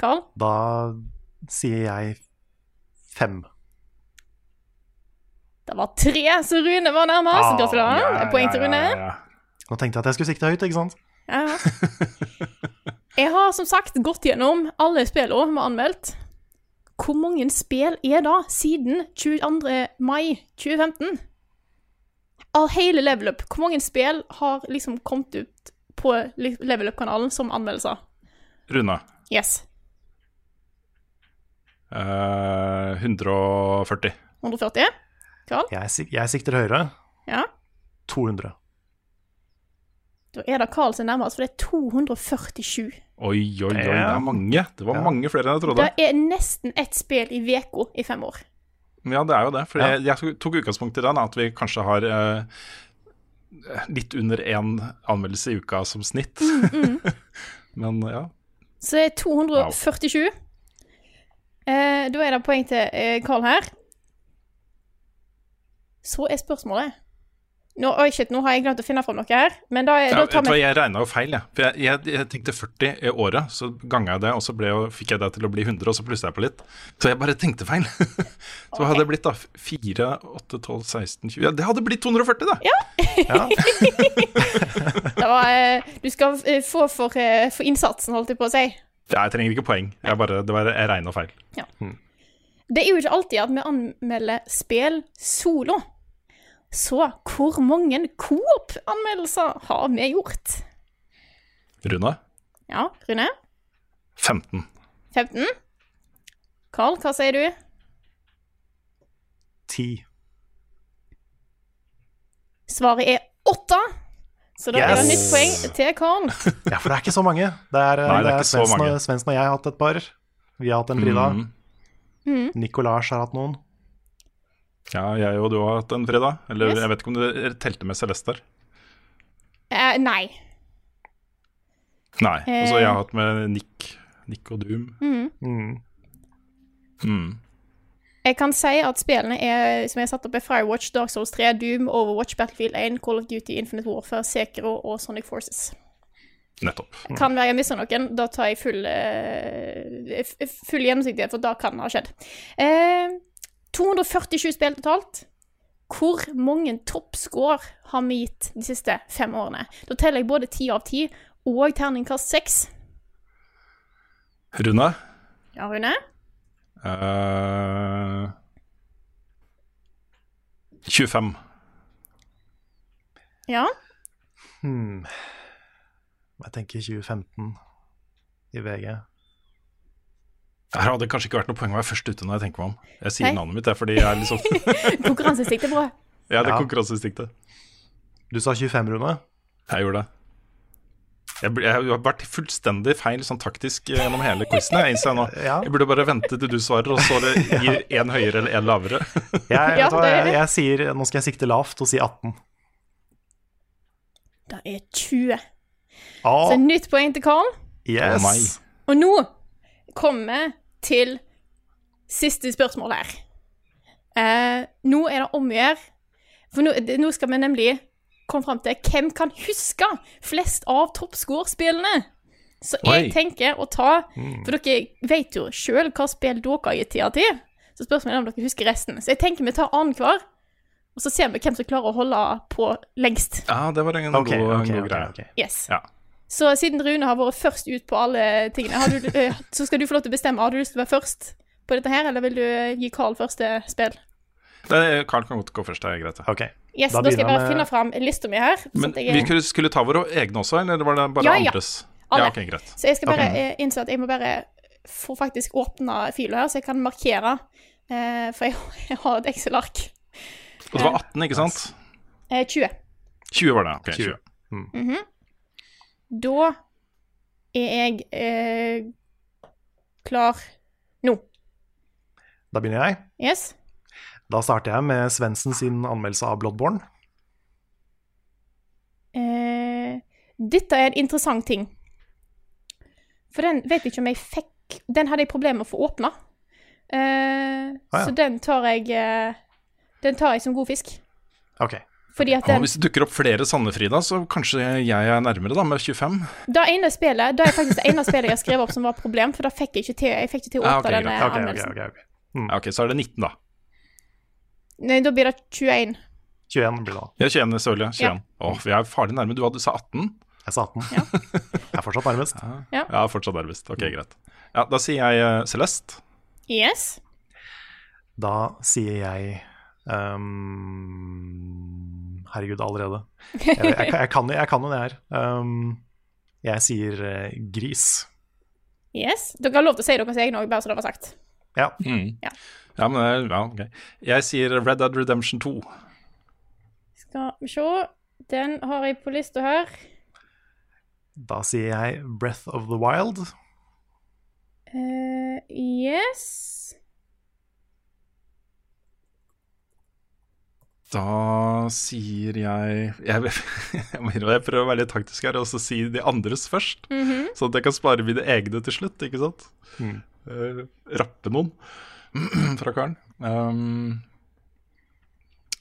Karl? Da sier jeg fem. Det var tre, så Rune var nærmest. Ah, Gratulerer. Ja, ja, poeng til ja, Rune. ja, ja. Nå tenkte jeg at jeg skulle sikte høyt, ikke sant? Ja. Jeg har som sagt gått gjennom alle spillene vi har anmeldt. Hvor mange spill er da siden 22. mai 2015? Av hele Level Up, hvor mange spill har liksom kommet ut på Level Up-kanalen som anmeldelser? Rune, Yes. Uh, 140. 140? Karl? Jeg, sik jeg sikter høyere. Ja. 200. Da er det Carl som er nærmest, for det er 247. Oi, oi, oi, det er mange. Det var Ja. mange flere enn jeg trodde. Det er nesten ett spill i uka i fem år. Ja, det er jo det. For jeg, jeg tok- utgangspunkt i den, at vi kanskje har eh, litt under én anmeldelse i uka som snitt. Mm, Men ja. Så det er 247. Eh, da er det poeng til eh, Carl her. Så er spørsmålet Nå, oi, shit, nå har jeg glemt å finne fram noe her, men da, ja da tar vi jeg regna jo feil, jeg. For jeg, jeg, jeg tenkte 40 i året, så ganga jeg det, og så ble, fikk jeg det til å bli 100, og så plusset jeg på litt. Så jeg bare tenkte feil. så okay. hadde det blitt da 4, 8, 12, 16, 20 Ja, det hadde blitt 240, da! Ja. det var, eh, Du skal eh, få for, eh, for innsatsen, holdt jeg på å si. Ja, jeg trenger ikke poeng. Jeg bare, det var, jeg regna feil. Det er jo ikke alltid at vi anmelder spill solo. Så hvor mange Coop-anmeldelser har vi gjort? Rune? Ja, Rune? 15. 15? Carl, hva sier du? 10. Svaret er 8. Så da er det nytt poeng til Carl. Ja, for det er ikke så mange. Det er, Nei, det er det er så Svendsen, mange. og, Svensen, og jeg har hatt et par. Vi har hatt en Frida. Mm. Nicolás har hatt noen. Ja, jeg og du har hatt en fredag. Eller Yes. jeg vet ikke om du telte med Celeste der. Uh, nei. Nei. Og så har jeg har hatt med Nick, Nick og Doom. Mm. Mm. Jeg kan si at spillene er, som jeg har satt opp, er Firewatch, Dark Souls 3, Doom, Overwatch, Battlefield 1, Call of Duty, Infinite Warfare, Sekiro og Sonic Forces. Nettopp. Kan være jeg misser noen. Da tar jeg full, eh, full gjennomsiktighet, for da kan det ha skjedd. Eh, 247 spill totalt. Hvor mange toppscore har vi gitt de siste fem årene? Da teller jeg både 10 av 10 og terningkast seks. Rune? Ja, Rune? Uh, 25. Ja. Hmm. Jeg tenker 2015 i VG. Her hadde det kanskje ikke vært noe poeng å være først ute når jeg tenker meg om. Jeg sier Hei? navnet mitt, det er fordi jeg er liksom Konkurranseinstinkt er bra. Ja, det er Ja. konkurranseinstinktet. Du sa 25, Rune. Jeg gjorde det. Jeg, ble- jeg har vært fullstendig feil sånn taktisk eh, gjennom hele quizen. Jeg innser nå. Ja. Jeg burde bare vente til du svarer, og så gi én høyere eller én lavere. Jeg, Ja, det er jeg, det. jeg sier, nå skal jeg sikte lavt og si 18. Det er 20. Ah. Så nytt poeng til Carl. yes! Å. Og nå kommer til siste spørsmål her. Eh, nå er det om å gjøre For nå, det- nå skal vi nemlig komme fram til hvem kan huske flest av toppscore-spillene. Så jeg Oi. tenker å ta For dere vet jo sjøl hva spill dere har gitt tida til. Så spørsmålet er om dere husker resten. Så jeg tenker vi tar annenhver, og så ser vi hvem som klarer å holde på lengst. Ja, det var en okay, god, okay, god ok, greie. Yes. Ja. Så siden Rune har vært først ut på alle tingene, har du, eh, så skal du få lov til å bestemme. Har du lyst til å være først på dette her, eller vil du eh, gi Carl første spill? Det, Carl kan godt gå først, det er greit. Okay. Yes, Da da, skal jeg bare med- finne fram lista mi her. Men jeg, vi skulle- skulle ta våre egne også, eller var det bare Ja, ja. andres? Alle. Ja, okay, greit. så jeg skal bare Ok. eh, innse at jeg må bare få faktisk åpne fila her, så jeg kan markere. Uh, for jeg, jeg har et Excel-ark. Og det var 18, ikke sant? Uh, 20. 20 var det. ok, 20. 20. Da er jeg eh, klar nå. Da begynner jeg. Yes? Da starter jeg med Svendsen sin anmeldelse av Bloodborne. Eh, dette er en interessant ting. For den vet jeg ikke om jeg fikk Den hadde jeg problemer med å få åpna. Eh, Ah, ja. Så den tar jeg eh, Den tar jeg som god fisk. Ok. Fordi at den, hvis det dukker opp flere Sandefrida, så kanskje jeg er nærmere, da, med 25. det ene spillet Det er faktisk det ene spillet jeg skrev opp som var problem, for da fikk jeg ikke til Jeg fikk ikke til å Ah, åpne ok, denne okay, ok, anmeldelsen. ok, okay, mm. ok, så er det 19, da. Nei, da blir det 21. 21 blir det da. Ja, 21 selvfølgelig. 21. Åh, vi er farlig nærme. Du hadde sa 18. Jeg sa 18. jeg er fortsatt nærmest. Ja, fortsatt nærmest. Ok, greit. Ja, Da sier jeg eh, Celeste. Yes. Da sier jeg ehm, Herregud, allerede. Jeg, jeg, jeg, jeg, kan, jeg kan jo det her. Um, jeg sier uh, gris. Yes. Dere har lov til å si deres egne òg, bare så det var sagt. Ja. Ja. Ja, men det er- ja, ok. Jeg sier Red Dead Redemption 2. Skal vi se. Den har jeg på lista her. Da sier jeg Breath of the Wild. Uh, yes. Da sier jeg Jeg, jeg, må innrømme, jeg prøver å være litt taktisk her og så si de andres først. Sånn at jeg kan spare mine egne til slutt, ikke sant? Eh, rappe noen fra karen. Um,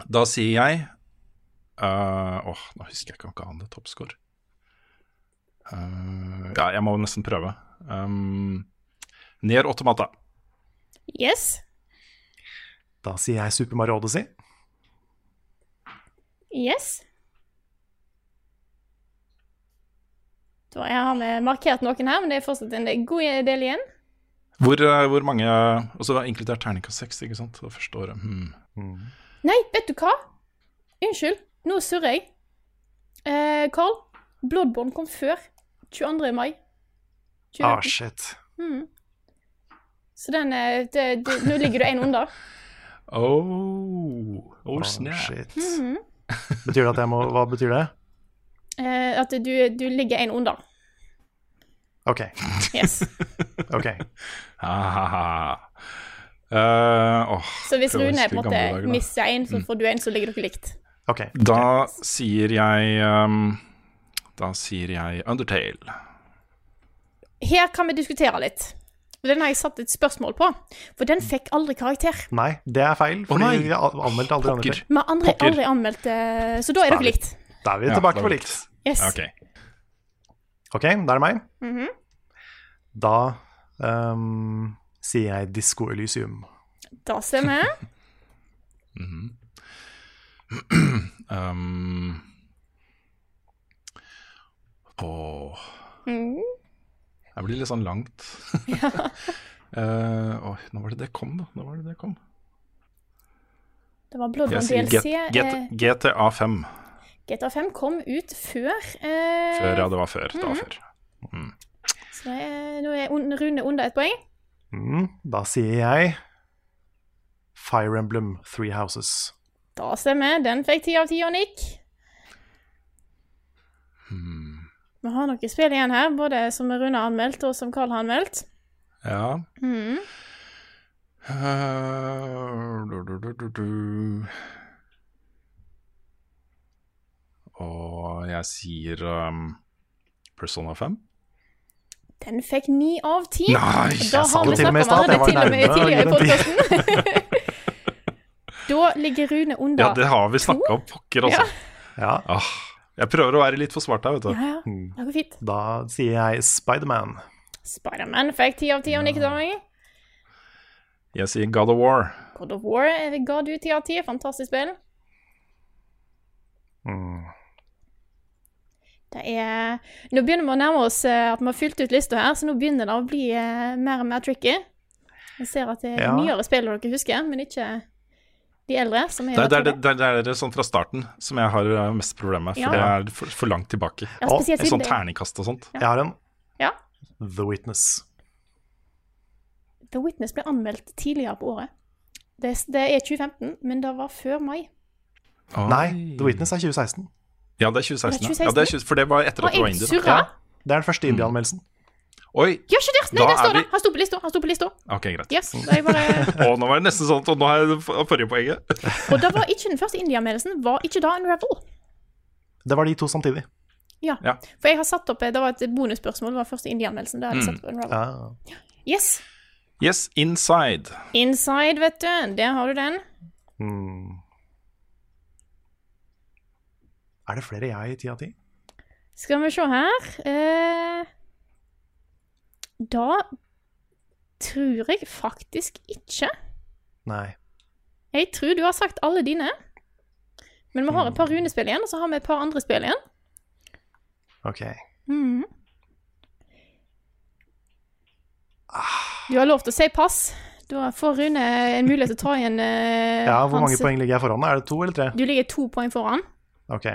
da sier jeg eh, Åh, nå husker jeg ikke hva han hadde toppscore. Uh, ja, jeg må nesten prøve. Um, Nier Automata. Yes. Da sier jeg Super Mario Odyssey. Yes. Da jeg har vi markert noen her, men det er fortsatt en god del igjen. Hvor, eh, hvor mange det så inkludert terningkast seks, ikke sant? Det første året. Hmm. Nei, vet du hva? Unnskyld, nå surrer jeg. Eh, Carl, Bloodborne kom før 22. mai. 2019. Ah, shit. Så den er det, det, Nå ligger du én under. Oh, oh Ah, Oh, shit. Betyr det at jeg må Hva betyr det? Eh, at du, du ligger én under. Ok. Yes. ok. Eh, åh, Så hvis Rune på en måte mister én, så får du én, så ligger dere likt. ok. Da sier jeg um, Da sier jeg Undertale. Her kan vi diskutere litt. Og Den har jeg satt et spørsmål på, for den fikk aldri karakter. Nei, det er feil, fordi nei. vi har anmeldt aldri andre Pokker. andre. Vi har aldri, aldri anmeldt eh, Så da er dere likt. Da er vi tilbake på likt. Yes. Ok. Ok, da er det meg. Mhm. Da um, sier jeg Disko Elysium. Da ser vi Um, åh blir litt sånn langt. Eh, oi, nå var det det kom, da. Nå var det det kom. Det var Bloodborne DLC. Get, eh, GTA 5. GTA 5 kom ut før. eh, Før, ja. Det var før. Det var før. Så det er, nå er un- Rune under et poeng. Mm, da sier jeg Fire Emblem Three Houses. Da stemmer. Den fikk ti av ti av Nick. Vi har noen spill igjen her, både som Rune har anmeldt, og som Carl har anmeldt. Ja. Mm. Uh, du, du, du. Og jeg sier um, Persona 5. Den fikk ni av ti. Nei, Da jeg sa har vi det til og med i stad, det jeg var nærme å gi da ligger Rune under. Ja, det har vi snakka om pokker, altså. Ja, Ah, jeg prøver å være litt for smart her, vet du. Ja, ja. Det går fint. da sier jeg Spiderman. Spiderman fikk ti av ti av Nick Darling. Jeg sier God of War. God of War ga du ti av ti. Fantastisk spill. Mm. Det er Nå begynner vi å nærme oss eh, at vi har fylt ut lista her, så nå begynner det å bli eh, mer og mer tricky. Jeg ser at det er Ja. nyere spill dere husker, men ikke de eldre. Som er Det er, det, er, det, er, det er sånn fra starten som jeg har uh, mest problemer med, for Ja. det er for, for langt tilbake. Ja, spesielt I sånn terningkast og sånt. Jeg har en. Ja. The Witness. The Witness ble anmeldt tidligere på året. Det, det er 2015, men det var før mai. Nei, The Witness er 2016. Ja, det er 2016. Det er Ja. Ja, det er 20, for det var etter at det var. Ja. Det er den første indie-anmeldelsen. Oi, Ja, ikke det! Nei, Da der er står det! vi- Han sto på lista. Han sto på lista. ok, greit. Yes. Bare... Og nå var det nesten sånn og nå har jeg forrige poenget. Og da var ikke den første indie-anmeldelsen. Var ikke da Unravel? Det var de to samtidig. Ja. Ja. For jeg har satt opp Det var et bonusspørsmål. Det var første indiamedelsen. Da hadde jeg satt på Unravel. Ja. Yes. Yes, Inside. Inside, vet du. Der har du den. Mm. Er det flere jeg i ti av ti? Skal vi se her eh, Da tror jeg faktisk ikke. Nei. Jeg tror du har sagt alle dine. Men vi har et par runespill igjen, og så har vi et par andre spill igjen. Ok. Mhm. Du har lov til å si pass. Da får Rune en mulighet til å ta igjen uh, Ja, Hvor mange hans- poeng ligger jeg foran? Er det to eller tre? Du ligger to poeng foran. Ok.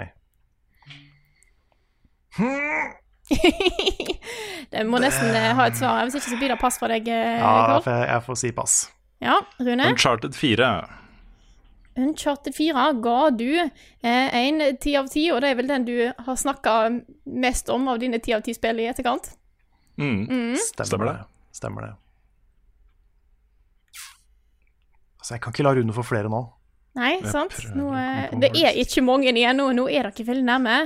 det må nesten eh, ha et svar hvis ikke så blir det pass fra deg, eh, Ja, får jeg, jeg får si pass. Ja, Rune. Uncharted 4. Uncharted 4 ga du eh, en ti av ti, og det er vel den du har snakka mest om av dine ti av ti spill i etterkant. Mm. Stemmer, Stemmer det. Stemmer det. Altså, jeg kan ikke la Rune få flere nå. Nei, sant? Nå, eh, det er ikke mange igjen nå. Nå er dere veldig nærme.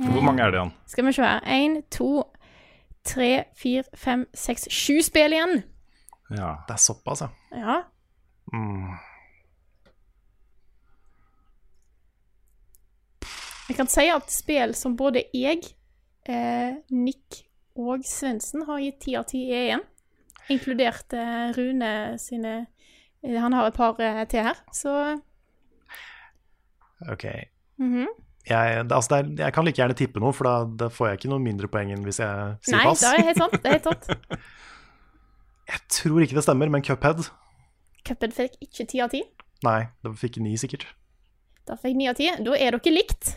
Hvor mange er det igjen? Skal vi se her. Én, to, tre, fire, fem, seks, sju spill igjen. Ja. Det er såpass, ja. Ja. Mm. Jeg kan si at spill som både jeg, eh, Nick og Svendsen har gitt ti av ti E igjen, Inkludert eh, Rune sine eh, Han har et par eh, til her, så Ok. mhm. Jeg, det, altså, det er, jeg kan like gjerne tippe noe, for da, da får jeg ikke noe mindre poeng enn hvis jeg sier Nei, pass. det er helt sant. Det er helt sant. Jeg tror ikke det stemmer, men Cuphead Cuphead fikk ikke ti av ti. Nei, det fikk ni, sikkert. Da fikk ni av ti. Da er dere likt.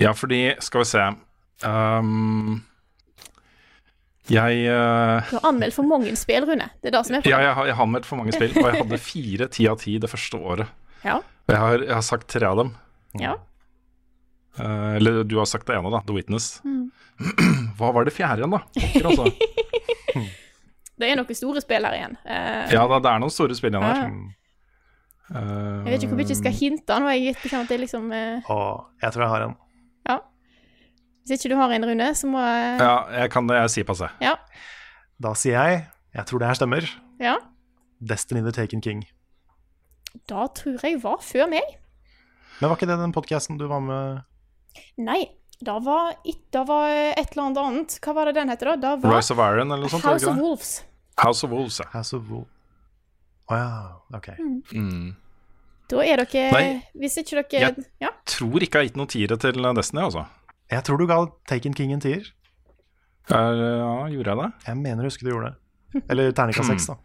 ja, fordi Skal vi se um, Jeg uh, Du har anmeldt for mange spill, Rune. Det er det som er Ja, jeg har, jeg har anmeldt for mange spill, og jeg hadde fire ti av ti det første året. Ja. Og jeg har, jeg har sagt tre av dem. ja. Uh, eller du har sagt det ene, da. The Witness. Mm. Hva var det fjerde igjen, da? Pokker, altså. Det er noen store spill her igjen. Uh, Ja da, det er noen store spill igjen her. Uh, Eh, Jeg vet ikke hvor mye jeg skal hinte. Nå har jeg gitt beskjed om at det liksom Og jeg tror jeg har en. Ja. Hvis ikke du har en, Rune, så må jeg Ja, jeg kan jeg sier passe. Ja. Da sier jeg, jeg tror det her stemmer, ja. Destiny the Taken King. Da tror jeg var før meg. Men var ikke det den podkasten du var med Nei, da var, it, da var et eller annet annet. Hva var det den heter da? Da var Rise of Iron eller noe sånt? House of? Wolves. House of Wolves, ja. House of Wolves. Å ja, ok. Mm. Da er dere Nei. Hvis ikke dere Jeg- Ja. Tror ikke jeg har gitt noen tiere til Destiny, altså. Jeg tror du ga Taken King en tier. Er, ja, gjorde jeg det? Jeg mener å huske du gjorde det. Eller terningkast seks, da.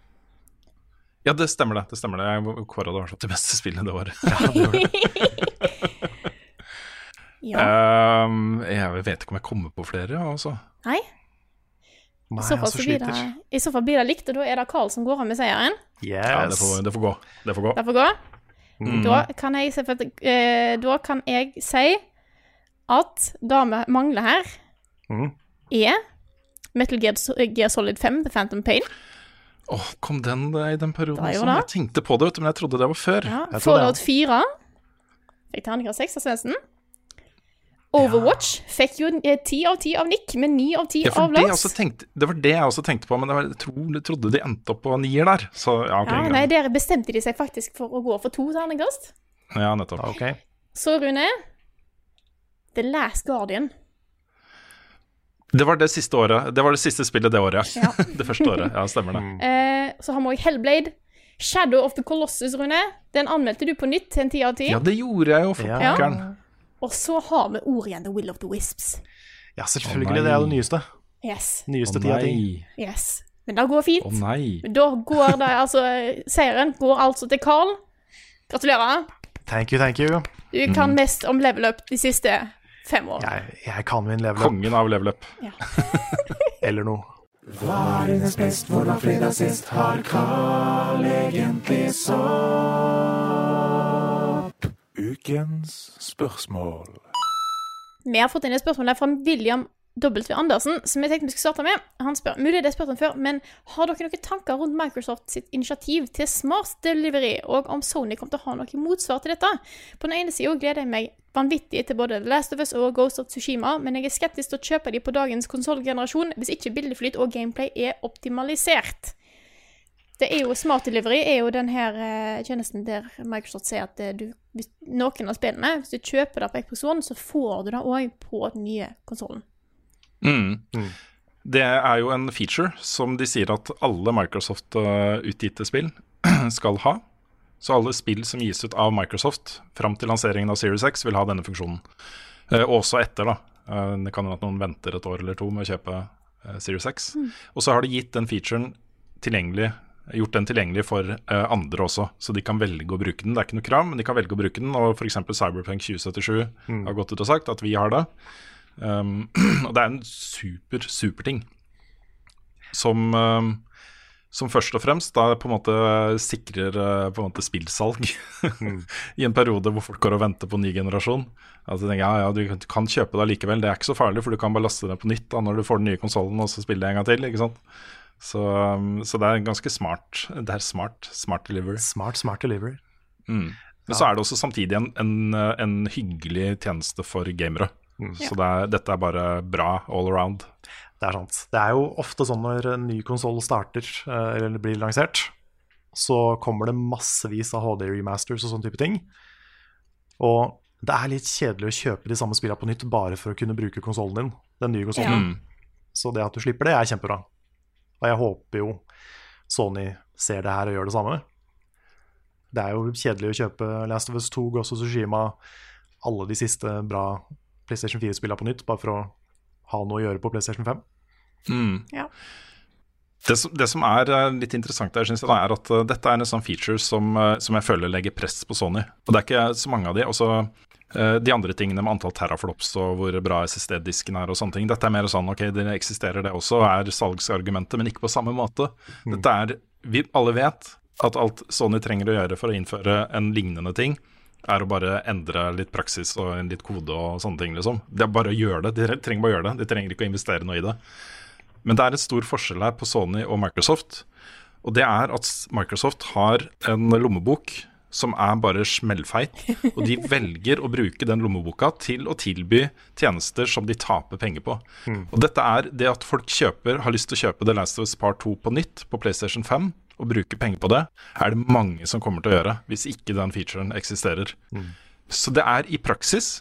Ja, det stemmer det. det stemmer det Jeg kåra det var til beste spillet det året. Ja. um, jeg vet ikke om jeg kommer på flere, altså. Nei, Nei, i så, fall så blir det, i så fall blir det likt, og da er det Carl som går av med seieren. Yes. Ja, det får, det får gå. Det får gå. Det får gå. Mm. Da kan jeg eh, da kan jeg si at det vi mangler her, mm. er Metal Gear, Gear Solid 5, The Phantom Pain. Åh, kom den eh, i den perioden som? Jeg tenkte på det, vet du, men jeg trodde det var før. Ja, Fallout 4 fikk terningkast 6 av Svendsen. Overwatch fikk jo ti 10 av 10 av Nick, men 9 av 10 Ja, av Lars. det var det jeg også tenkte på, men jeg tro- trodde de endte opp på nier der. Så ja, okay, Ja, ja. nei, der bestemte de seg faktisk for å gå for to terningkast. ja nettopp. Ok. Så, Rune The Last Guardian. Det var det siste året. Det var det siste spillet det året, ja. Ja. det første året. Ja, stemmer det. Eh, så har vi også Hellblade. Shadow of the Colossus, Rune. Den anmeldte du på nytt til en ti av ti. Ja, det gjorde jeg jo, for Ja. pokkeren. Og så har vi Orien The Will of the Wisps. Ja, selvfølgelig. Oh, det er det nyeste. Yes. Nyeste ti av ti. yes. Men det går fint. Å nei. Da går det altså Seieren går altså til Carl. Gratulerer. Thank you, thank you. Du Mm. kan mest om level up de siste fem år. Jeg, jeg kan min level up, Kongen av level up. eller noe. Hva er dines best, hvor var fredag sist? Har Carl egentlig sopp? Ukens spørsmål. Vi har fått inn et spørsmål fra William W. Andersen, som jeg tenkte vi skulle starte med. Han spør, mulig det spurte han før, men har dere noen tanker rundt Microsoft sitt initiativ til smart delivery, og om Sony kommer til å ha noe motsvar til dette? På den ene sida gleder jeg meg vanvittig til både The Last of Us og Ghost of Tsushima, men jeg er skeptisk til å kjøpe de på dagens konsollgenerasjon hvis ikke bildeflyt og gameplay er optimalisert. Det er jo Smart Delivery er jo den her eh, tjenesten der Microsoft sier at eh, du, hvis, noen av spillene, hvis du kjøper det på Xbox One, så får du det òg på den nye konsollen. Mm. Det er jo en feature som de sier at alle Microsoft-utgitte spill skal ha. Så alle spill som gis ut av Microsoft fram til lanseringen av Series X, vil ha denne funksjonen. Eh, også etter, da. Eh, det kan hende at noen venter et år eller to med å kjøpe eh, Series X. Og så har de gitt den featuren tilgjengelig gjort den tilgjengelig for eh, andre også, så de kan velge å bruke den. Det er ikke noe krav, men de kan velge å bruke den. Og f.eks. Cyberpunk 2077 har gått ut og sagt at vi har det. Um, og det er en super, super ting. Som, um, som først og fremst da på en måte sikrer uh, på en måte spillsalg i en periode hvor folk går og venter på ny generasjon. Altså, tenker, ja, ja, Du kan kjøpe det likevel, det er ikke så farlig, for du kan bare laste det på nytt da, når du får den nye konsollen og så spille det en gang til. ikke sant? Så, um, så det er ganske smart. Det er smart, smart delivery. Smart, smart delivery. Mm. Men så er det også samtidig en, en, en hyggelig tjeneste for gamere. Så det er, dette er bare bra all around. Det er sant. Det er jo ofte sånn når en ny konsoll starter, eh, eller blir lansert, så kommer det massevis av HD remasters og sånne type ting. Og det er litt kjedelig å kjøpe de samme spillene på nytt bare for å kunne bruke konsollen din. Den nye konsollen. Mm. Så det at du slipper det, er kjempebra. Og jeg håper jo Sony ser det her og gjør det samme. Det er jo kjedelig å kjøpe Last of Us 2, Ghost of Tsushima, alle de siste bra PlayStation 4-spillene på nytt, bare for å ha noe å gjøre på PlayStation 5. Mm. Ja. Det, som, det som er eh, litt interessant der, synes jeg, er at eh, dette er en sånn feature som, eh, som jeg føler legger press på Sony. Og det er ikke så mange av de. Også eh, de andre tingene med antall teraflops og hvor bra SSD-disken er og sånne ting. Dette er mer sånn ok, det eksisterer det også, er salgsargumentet, men ikke på samme måte. Dette er Vi alle vet at alt Sony trenger å gjøre for å innføre en lignende ting, er å bare endre litt praksis og en litt kode og sånne ting, liksom. Det er bare å gjøre det. De trenger bare å gjøre det. De trenger ikke å investere noe i det. Men det er en stor forskjell her på Sony og Microsoft. Og det er at Microsoft har en lommebok som er bare smellfeit. Og de velger å bruke den lommeboka til å tilby tjenester som de taper penger på. Og dette er det at folk kjøper, har lyst til å kjøpe The Last of Us Part 2 på nytt på PlayStation 5 og bruke penger på det, er det mange som kommer til å gjøre hvis ikke den featuren eksisterer. Så det er i praksis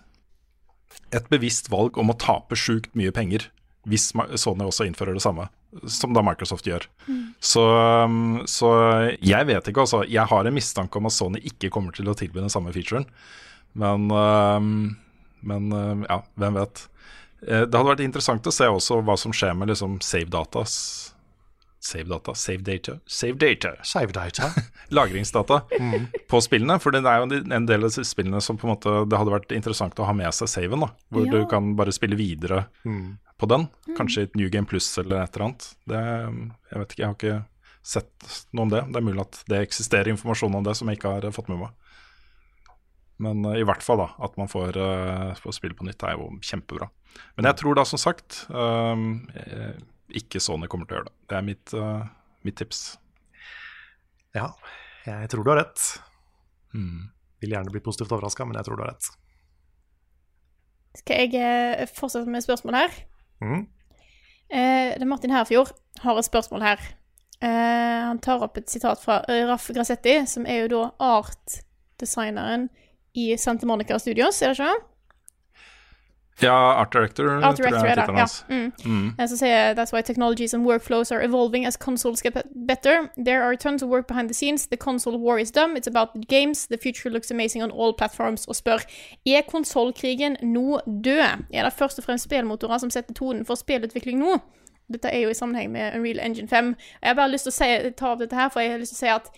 et bevisst valg om å tape sjukt mye penger hvis Sony også innfører det samme, som da Microsoft gjør. Så, um, så jeg vet ikke, altså. Jeg har en mistanke om at Sony ikke kommer til å tilby den samme featuren. Men, um, men um, ja, hvem vet. Eh, Det hadde vært interessant å se også hva som skjer med liksom save datas Save data, save data, save data. Save data. Lagringsdata på spillene. For det er jo en del av spillene som på en måte det hadde vært interessant å ha med seg saven. da Hvor Ja. du kan bare spille videre Mm. på den. Kanskje i et New Game Plus eller et eller annet. Det, jeg vet ikke, jeg har ikke sett noe om det. Det er mulig at det eksisterer informasjon om det som jeg ikke har eh, fått med meg. Men uh, i hvert fall da, at man får, uh, får spille på nytt, er jo kjempebra. Men jeg tror da som sagt ehm, eh, ikke Sony kommer til å gjøre det. Det er mitt, uh, mitt tips. Ja, jeg tror du har rett. Mm. Vil gjerne bli positivt overraska, men jeg tror du har rett. Skal jeg eh, fortsette med spørsmål her? Mm. Eh, det er Martin Herfjord har et spørsmål her. Eh, han tar opp et sitat fra eh, Raff Grassetti, som er jo da art-designeren i Santa Monica Studios, er det ikke? Ja, Art Director, Art tror jeg tittelen ja. Mm. Mm. Så sier jeg, That's why technologies and workflows are evolving as consoles get better. There are tons of work behind the scenes. The console war is dumb. It's about the games. The future looks amazing on all platforms. Og spør er konsollkrigen nå død? Er det først og fremst spillmotorer som setter tonen for spillutvikling nå? Dette er jo i sammenheng med Unreal Engine 5. Jeg har bare lyst til å si, ta opp dette her, for jeg har lyst til å si at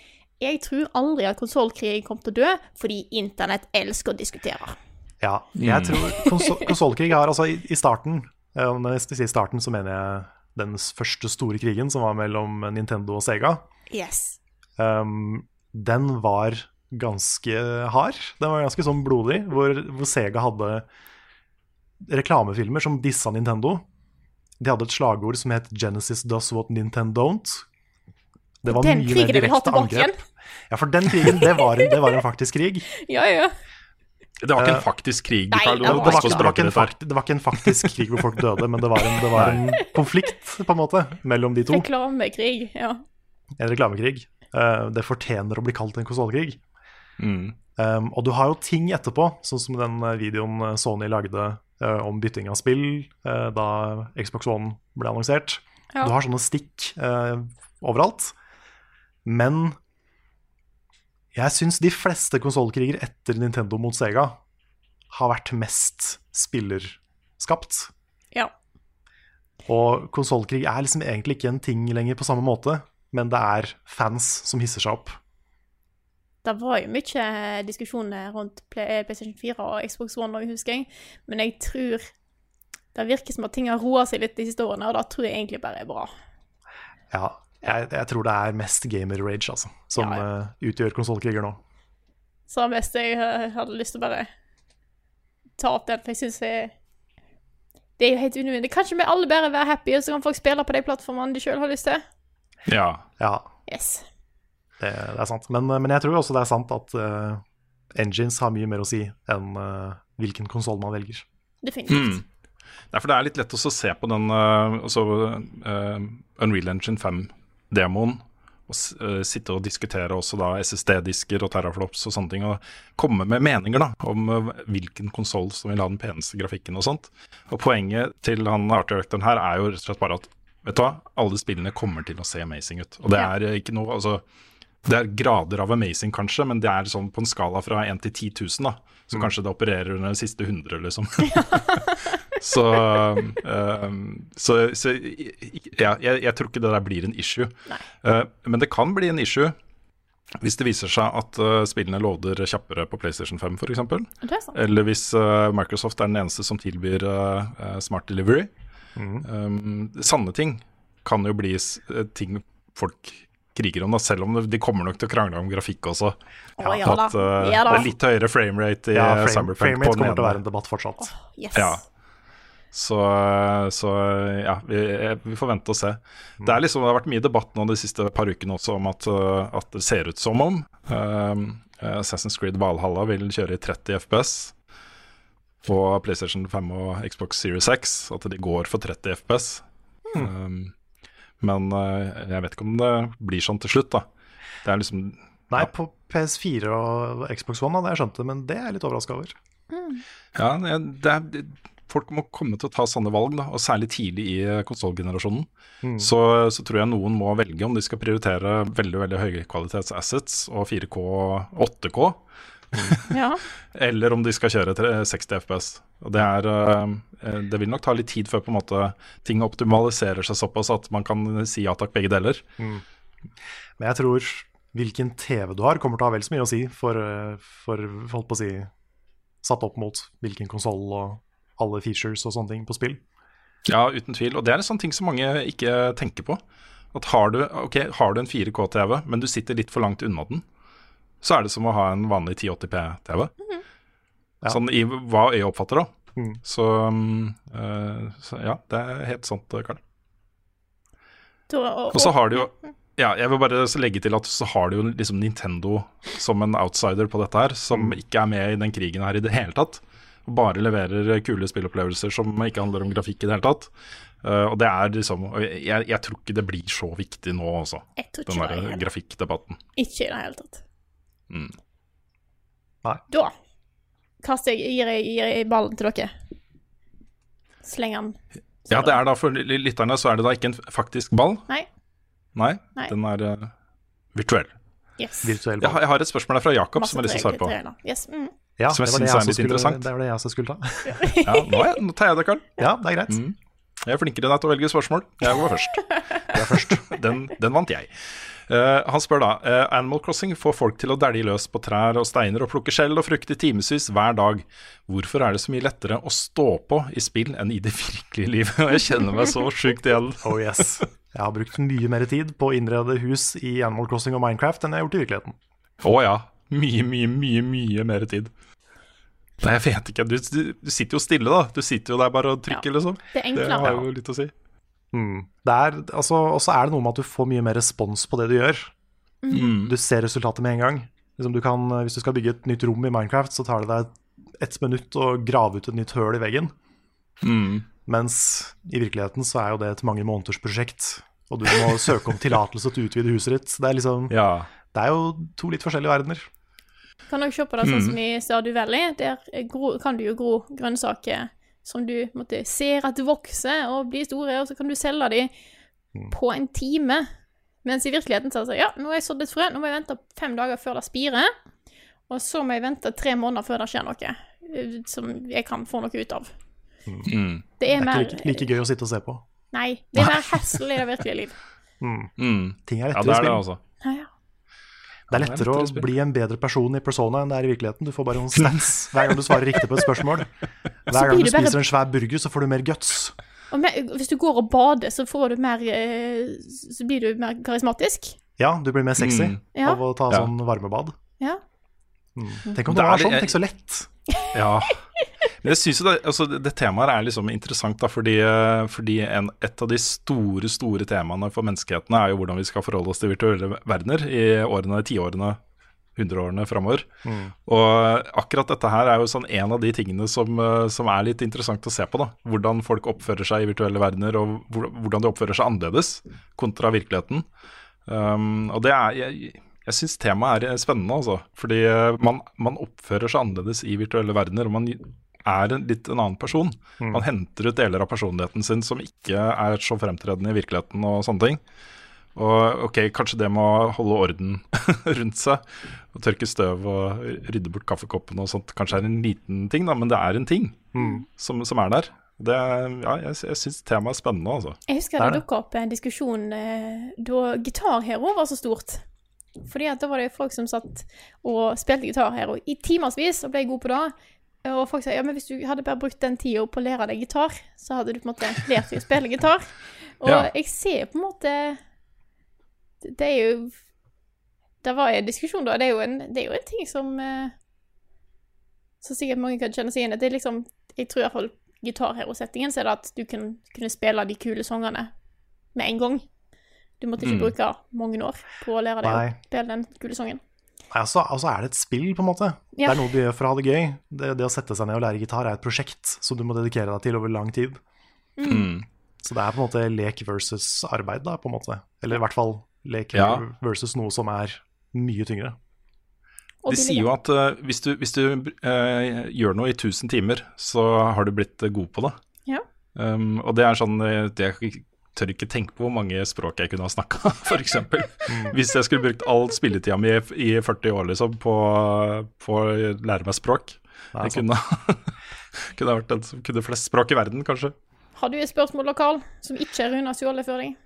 jeg tror aldri at konsollkrigen kommer til å dø, fordi internett elsker å diskutere. Ja, jeg tror konsol konsollkrig har altså i, i starten eh, Når jeg sier starten, så mener jeg den første store krigen som var mellom Nintendo og Sega. Yes. Um, den var ganske hard. Den var ganske sånn blodig, hvor, hvor Sega hadde reklamefilmer som dissa Nintendo. De hadde et slagord som het 'Genesis does what Nintendo don't'. Det var Den mye mer direkte angrep. Ja, for den krigen, det var, en- det var en faktisk krig. Ja, ja. Det var ikke Eh, en faktisk krig, nei, Karl, det var Det var, ikke, det, var ikke en fakt, det var ikke en faktisk krig hvor folk døde, men det var en, det var en konflikt på en måte mellom de to. Reklamekrig. Ja. En reklamekrig. Uh, det fortjener å bli kalt en konsollkrig. Mm. Um, og du har jo ting etterpå, sånn som den eh, videoen eh, Sony lagde uh, om bytting av spill uh, da Xbox One ble annonsert. Ja. Du har sånne stikk eh, overalt. Men jeg syns de fleste konsollkriger etter Nintendo mot Sega har vært mest spillerskapt. ja. Og konsollkrig er liksom egentlig ikke en ting lenger på samme måte, men det er fans som hisser seg opp. Det var jo mye diskusjoner rundt Play- eh, PlayStation 4 og Xbox One, husker jeg. Men jeg tror det virker som at ting har roa seg litt de siste årene, og det tror jeg egentlig bare er bra. Ja, jeg, jeg tror det er mest gamer-rage, altså, som Ja, ja. Uh, utgjør konsollkriger nå. Så det meste jeg eh, hadde lyst til å bare ta opp den, for jeg syns jeg Det er jo helt unødvendig. Kanskje vi alle bare være happy, og så kan folk spille på de plattformene de sjøl har lyst til? Ja. Ja, Yes. det, det er sant. Men, men jeg tror også det er sant at uh, engines har mye mer å si enn uh, hvilken konsoll man velger. Definitivt. Mm. Nei, for det er litt lett også å se på den uh, altså, uh, Unreal Engine 5-demoen. Og uh, sitte og diskutere også da SSD-disker og terraflops og sånne ting. Og komme med meninger da om uh, hvilken konsoll som vil ha den peneste grafikken og sånt. Og poenget til han art-directoren her er jo rett og slett bare at vet du hva, alle spillene kommer til å se amazing ut. Og det er uh, ikke noe altså, Det er grader av amazing, kanskje, men det er sånn på en skala fra 1 til 10 000, da. Så kanskje det opererer under de siste 100, liksom. så, um, så, så ja, jeg, jeg tror ikke det der blir en issue. Uh, men det kan bli en issue hvis det viser seg at uh, spillene låder kjappere på PlayStation 5 f.eks. Er. Eller hvis uh, Microsoft er den eneste som tilbyr smart delivery. Um, sanne ting kan jo bli s- ting folk kriger om, da, selv om de kommer nok til å krangle om grafikk også. Å, ja. At uh, Ja da. det er litt høyere framerate i Ja, ja, frame, Cyberpunk framerate kommer til å være en debatt fortsatt. Yes. Så, så ja, vi, vi får vente og se. Det, er liksom, det har vært mye debatt nå de siste par ukene også om at, uh, at det ser ut som om um, Assassin's Creed Valhalla vil kjøre i 30 FPS på PlayStation 5 og Xbox Series X. At de går for 30 FPS. Um, men uh, jeg vet ikke om det blir sånn til slutt, da. Det er liksom Nei, på PS4 og Xbox One hadde jeg skjønt det, men det er jeg litt overraska over. Ja, det er, det det- folk må komme til å ta sånne valg, da, og særlig tidlig i konsollgenerasjonen. Mm. Så, så tror jeg noen må velge om de skal prioritere veldig veldig høykvalitets assets og 4K og 8K, Ja. eller om de skal kjøre 60 FPS. Og det, er, eh, det vil nok ta litt tid før på en måte ting optimaliserer seg såpass at man kan si ja takk, begge deler. Men jeg tror hvilken TV du har, kommer til å ha vel så mye å si for, eh, for holdt på å si, satt opp mot hvilken konsoll og alle features og sånne ting på spill. Ja, uten tvil. Og det er en sånn ting som mange ikke tenker på. At har du, okay, har du en 4K-TV, men du sitter litt for langt unna den, så er det som å ha en vanlig 1080p-TV. Ja. Sånn i hva øyet oppfatter, da. Mm. Så, mm, eh, så ja, det er helt sant, Karl. Og, så har du jo ja, jeg vil bare legge til at så har du jo liksom Nintendo som en outsider på dette her, som ikke er med i den krigen her i det hele tatt. Og bare leverer kule spillopplevelser som ikke handler om grafikk i det hele tatt. Uh, og det er liksom jeg, jeg tror ikke det blir så viktig nå, altså, den ikke der grafikkdebatten. Ikke i det hele tatt. Mm. Nei. Da kaster jeg, gir jeg, gir jeg ballen til dere. Sleng den. Ja, det er da for lytterne så er det da ikke en faktisk ball. Nei. Nei, Nei. den er uh, virtuell. Yes. Virtuell Jeg, ball. har- jeg har et spørsmål der fra Jakob Masse som jeg har lyst til å svare på. Yes. Mm. Ja, som jeg det var det jeg er litt skulle- interessant. Det var det jeg også skulle ta. Ja, nå, er jeg, nå tar jeg det, Karl. Ja, det er greit. Mm. Jeg er flinkere enn deg til å velge spørsmål. Jeg var først. Jeg er først. Den, den vant jeg. Uh, han spør da uh, Animal Crossing får folk til å dælje løs på trær og steiner og plukke skjell og frukt i timevis hver dag. Hvorfor er det så mye lettere å stå på i spill enn i det virkelige livet? Og jeg kjenner meg så sjukt igjen. Oh yes. Jeg har brukt mye mer tid på å innrede hus i Animal Crossing og Minecraft enn jeg har gjort i virkeligheten. Å ja. Mye, mye, mye, mye mer tid. Nei, jeg vet ikke. Du, du, du sitter jo stille, da. Du sitter jo der bare og trykker, Ja. liksom. Det er Det har jo litt å si. Mm. Er, altså, og så er det noe med at du får mye mer respons på det du gjør. Mm. Du ser resultatet med en gang. Liksom du kan, hvis du skal bygge et nytt rom i Minecraft, så tar det deg ett minutt å grave ut et nytt høl i veggen. Mm. Mens i virkeligheten så er jo det et mange måneders prosjekt. Og du må søke om tillatelse til å utvide huset ditt. Det er, liksom, Ja. det er jo to litt forskjellige verdener. Kan dere se på det sånn Mm. som i Stardew Valley. Der gro, kan du jo gro grønnsaker som du måtte, ser at vokser og blir store, og så kan du selge dem Mm. på en time. Mens i virkeligheten så er det sånn Ja, nå har jeg sådd et frø, nå må jeg vente fem dager før det spirer. Og så må jeg vente tre måneder før det skjer noe eh, som jeg kan få noe ut av. Mm. Det er Det er mer ikke like, like gøy å sitte og se på. Nei, det er mer hassle i det virkelige liv. Mm. Ting er Ja, lettere det i er det, altså. Ja, ja. Det er er lettere å bli en bedre person i persona enn det er i virkeligheten. Du får bare noen stats hver gang du svarer riktig på et spørsmål. Hver gang du spiser en svær burger, så får du mer guts. Hvis du går og bader, så får du mer eh, Så blir du mer karismatisk. Ja, du blir mer sexy Mm. Av å ta Ja. sånn varmebad. Ja. Tenk om Det det er- sånn, tenk så lett. Ja. Men jeg synes det, altså, det, temaet er liksom interessant, da, fordi, eh, fordi en, et av de store store temaene for menneskeheten er jo hvordan vi skal forholde oss til virtuelle verdener i årene, tiårene, hundreårene framover. Og akkurat dette her er jo sånn en av de tingene som, eh, som er litt interessant å se på. da Hvordan folk oppfører seg i virtuelle verdener, og hvordan de oppfører seg annerledes kontra virkeligheten. Um, og det er Jeg, jeg syns temaet er spennende, altså. Fordi eh, man, man oppfører seg annerledes i virtuelle verdener, og man er en, litt en annen person. Man henter ut deler av personligheten sin som ikke er så fremtredende i virkeligheten og sånne ting. Og ok, kanskje det med å holde orden rundt seg, og tørke støv og rydde bort kaffekoppen og sånt, kanskje er en liten ting, da, men det er en ting som, som er der. Det, ja, jeg, jeg syns temaet er spennende, altså. Jeg husker Det er det det. dukka opp en diskusjon eh, da Gitarhero var så stort. Fordi at da var det folk som satt og spilte Gitar Hero i timevis og ble gode på det. Og folk sa ja, men hvis du hadde bare brukt den tida på å lære deg gitar, så hadde du på en måte lært deg å spille gitar. Og Ja. jeg ser på en måte Det er jo Det var en diskusjon da. Det er jo en, det er jo en ting som eh, Så sikkert mange kan kjenne seg igjen i. Det er liksom Jeg tror iallfall gitarherosettingen så er det at du kan, kunne spille de kule sangene med en gang. Du måtte ikke Mm. bruke mange år på å lære deg Nei. å spille den kule sangen. Nei, Altså, altså er det et spill, på en måte. Ja. Det er noe du gjør for å ha det gøy. Det, det å sette seg ned og lære gitar er et prosjekt som du må dedikere deg til over lang tid. Mm. Så det er på en måte lek versus arbeid, da, på en måte. Eller i hvert fall lek Ja. versus noe som er mye tyngre. De sier jo at uh, hvis du, hvis du uh, gjør noe i 1000 timer, så har du blitt eh, god på det. Ja. Um, og det er sånn Det tør ikke tenke på hvor mange språk jeg kunne ha snakka, f.eks. Hvis jeg skulle brukt all spilletida mi i 40 år liksom, på, på å lære meg språk. Nei, Jeg kunne, kunne vært den som kunne flest språk i verden, kanskje. Har du et spørsmål Karl, som ikke er Runa stjålet for deg?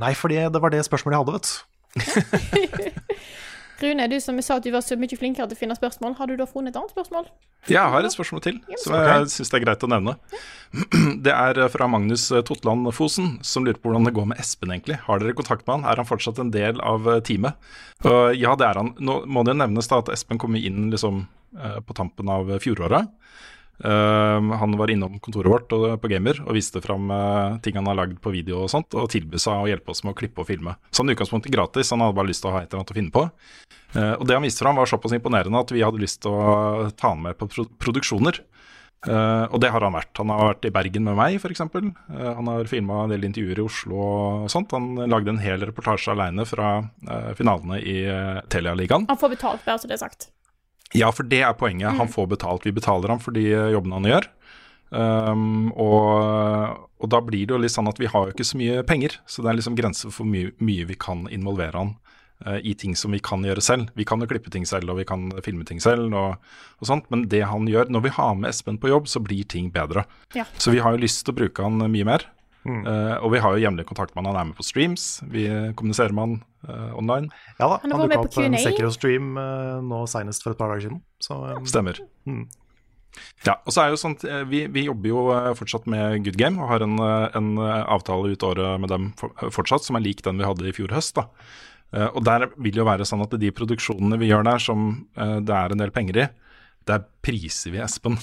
Nei, fordi det var det spørsmålet jeg hadde, vet du. Rune, du som sa at du var så mye flinkere til å finne spørsmål, har du da funnet et annet spørsmål? Ja, Jeg har et spørsmål til, som jeg syns det er greit å nevne. Det er fra Magnus Totland Fosen, som lurer på hvordan det går med Espen, egentlig. Har dere kontakt med han? Er han fortsatt en del av eh, teamet? Og ja, det er han. Nå må det jo nevnes da at Espen kom inn liksom eh, på tampen av fjoråret. Eh, han var innom kontoret vårt og, på Gamer og viste fram uh, ting han har lagd på video og sånt, og tilbød seg å hjelpe oss med å klippe og filme. Sånn i utgangspunktet gratis, han hadde bare lyst til å ha et eller annet å finne på. Uh, og det han viste fram var såpass imponerende at vi hadde lyst til å ta han med på pro produksjoner. Eh, og det har han vært. Han har vært i Bergen med meg, f.eks. Uh, han har filma en del intervjuer i Oslo og sånt. Han lagde en hel reportasje aleine fra finalene i Telialigaen. Han får betalt, bare så det er sagt. Ja, for det er poenget. Han får betalt. Vi betaler ham for de jobbene han gjør. Um, og, og da blir det jo litt sånn at vi har jo ikke så mye penger, så det er liksom grenser for mye, mye vi kan involvere han uh, i ting som vi kan gjøre selv. Vi kan jo klippe ting selv, og vi kan filme ting selv, og, og sånt, men det han gjør Når vi har med Espen på jobb, så blir ting bedre. Ja. Så vi har jo lyst til å bruke han mye mer. Eh, og vi har jo jevnlig kontakt med han, han er med på streams, vi kommuniserer med han uh, online. Ja da, Han han med dukka på opp på en. Sekiro-stream uh, nå senest for et par dager siden. Så um, Stemmer. Mm. Ja, og så er jo sånn at, eh, vi, vi jobber jo eh, fortsatt med Good Game og har en, eh, en eh, avtale ut året med dem for, fortsatt, som er lik den vi hadde i fjor høst. da. Eh, Og der vil jo være sånn at de produksjonene vi gjør der som eh, det er en del penger i, der priser vi Espen.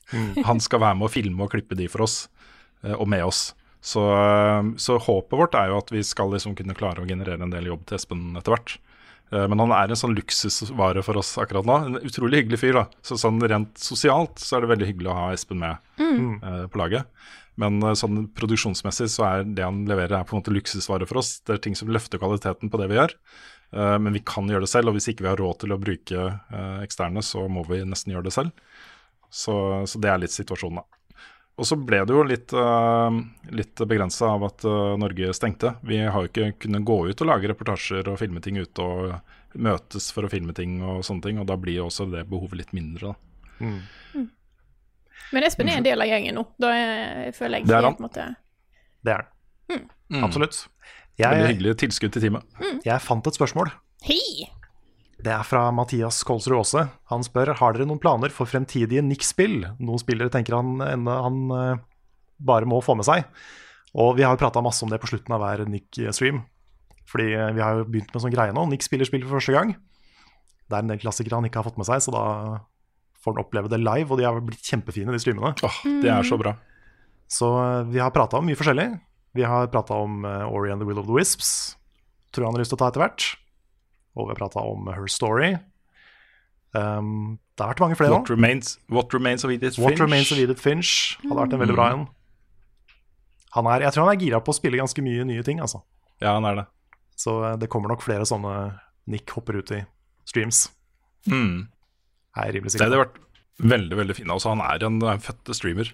Han skal være med å filme og klippe de for oss, eh, og med oss. Så, eh, så håpet vårt er jo at vi skal liksom kunne klare å generere en del jobb til Espen etter hvert. Eh, Men han er en sånn luksusvare for oss akkurat nå. En utrolig hyggelig fyr. da. Så sånn Rent sosialt så er det veldig hyggelig å ha Espen med eh, på laget. Men sånn produksjonsmessig så er det han leverer er på en måte luksusvare for oss. Det er ting som løfter kvaliteten på det vi gjør. Men vi kan gjøre det selv, og hvis ikke vi har råd til å bruke eksterne, så må vi nesten gjøre det selv. Så, så det er litt situasjonen, da. Og så ble det jo litt, uh, litt begrensa av at eh, Norge stengte. Vi har jo ikke kunnet gå ut og lage reportasjer og filme ting ute og møtes for å filme ting og sånne ting, og da blir jo også det behovet litt mindre, da. Men Espen er en del av gjengen nå. Da jeg føler jeg Det er han. måte det er den. Absolutt. Veldig Jeg, hyggelig tilskudd til teamet. jeg fant et spørsmål. Hei! Det er fra Mathias Kolsrud Aase. Han spør har dere noen planer for fremtidige Nick-spill. Noen spillere tenker han, han eh, bare må få med seg. Og vi har jo prata masse om det på slutten av hver Nick-stream. Fordi eh, vi har jo begynt med sånn greie nå. Nick spiller spill for første gang. Det er en del klassikere han ikke har fått med seg, så da får han oppleve det live. Og de har blitt kjempefine, de streamene. Åh, det er så bra. Så eh, vi har prata om mye forskjellig. Vi har prata om Ori and the Will of the Wisps. Tror jeg han har lyst til å ta etter hvert. Og vi har prata om Her Story. Um, det har vært mange flere. What remains, what remains of Edith What Finch. Remains of Edith Finch hadde vært en veldig bra en. Han er, jeg tror han er gira på å spille ganske mye nye ting, altså. Ja, han er det. Så eh, det kommer nok flere sånne Nick hopper ut i streams. Mm. Er rimelig sikker. Det hadde vært veldig veldig fint. Altså, han er en, en født streamer.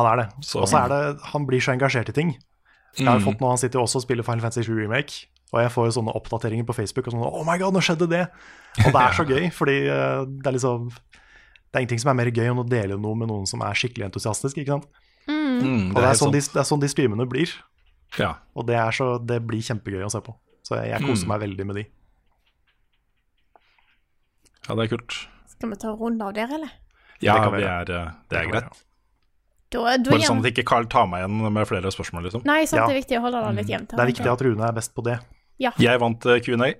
Han er det. Og så er det Han blir så engasjert i ting. Jeg har Mm. fått nå, Han sitter jo også og spiller Final Fantasy 7 Remake, og jeg får jo sånne oppdateringer på Facebook og sånn Oh my god, nå skjedde det! Og det er så gøy, fordi eh, det er liksom Det er ingenting som er mer gøy enn å dele noe med noen som er skikkelig entusiastisk, ikke sant? Mm, Og det er, sånn de, det er sånn de streamene blir. Ja. Og det, er så, det blir kjempegøy å se på. Så jeg, jeg koser Mm. meg veldig med de. ja, det er kult. Skal vi ta en runde av der, eller? Ja, det, vi det er, eh, det er greit. Da, da Bare sånn at ikke Carl tar meg igjen med flere spørsmål, liksom. Nei, sant, Ja. det er viktig å holde det litt jevnt. Det er viktig at Rune er best på det. Jeg vant Q&A. Q&A.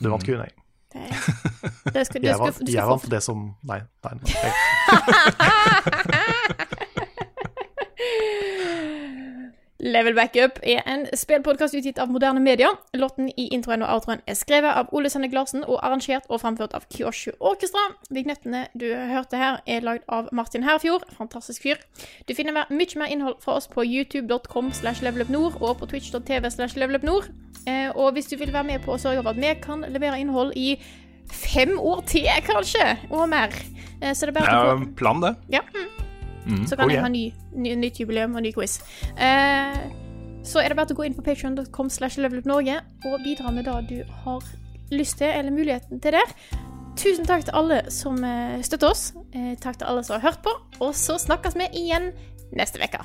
Du vant Q&A. Det, det skal, Jeg vant, jeg vant det som Nei. nei, nei. Level Backup er en spillpodkast utgitt av moderne medier. Låten i introen og outroen er skrevet av Ole Sanne Glarsen og arrangert og framført av Kyoshu Orkestra. Vignettene du hørte her, er lagd av Martin Herfjord. Fantastisk fyr. Du finner mye mer innhold fra oss på youtube.com slash levelupnord og på twitch.tv slash levelupnord. Eh, og hvis du vil være med på å sørge for at vi kan levere innhold i fem år til, kanskje, og mer, så det er bare å få en plan, det. ja. Mm. Så kan Oh, jeg yeah. ha ny, ny, nytt jubileum og ny quiz. Eh, så er det bare å gå inn på patreon.com slash levelupnorge og bidra med det du har lyst til, eller muligheten til der. Tusen takk til alle som eh, støtter oss. Eh, takk til alle som har hørt på. Og så snakkes vi igjen neste uke.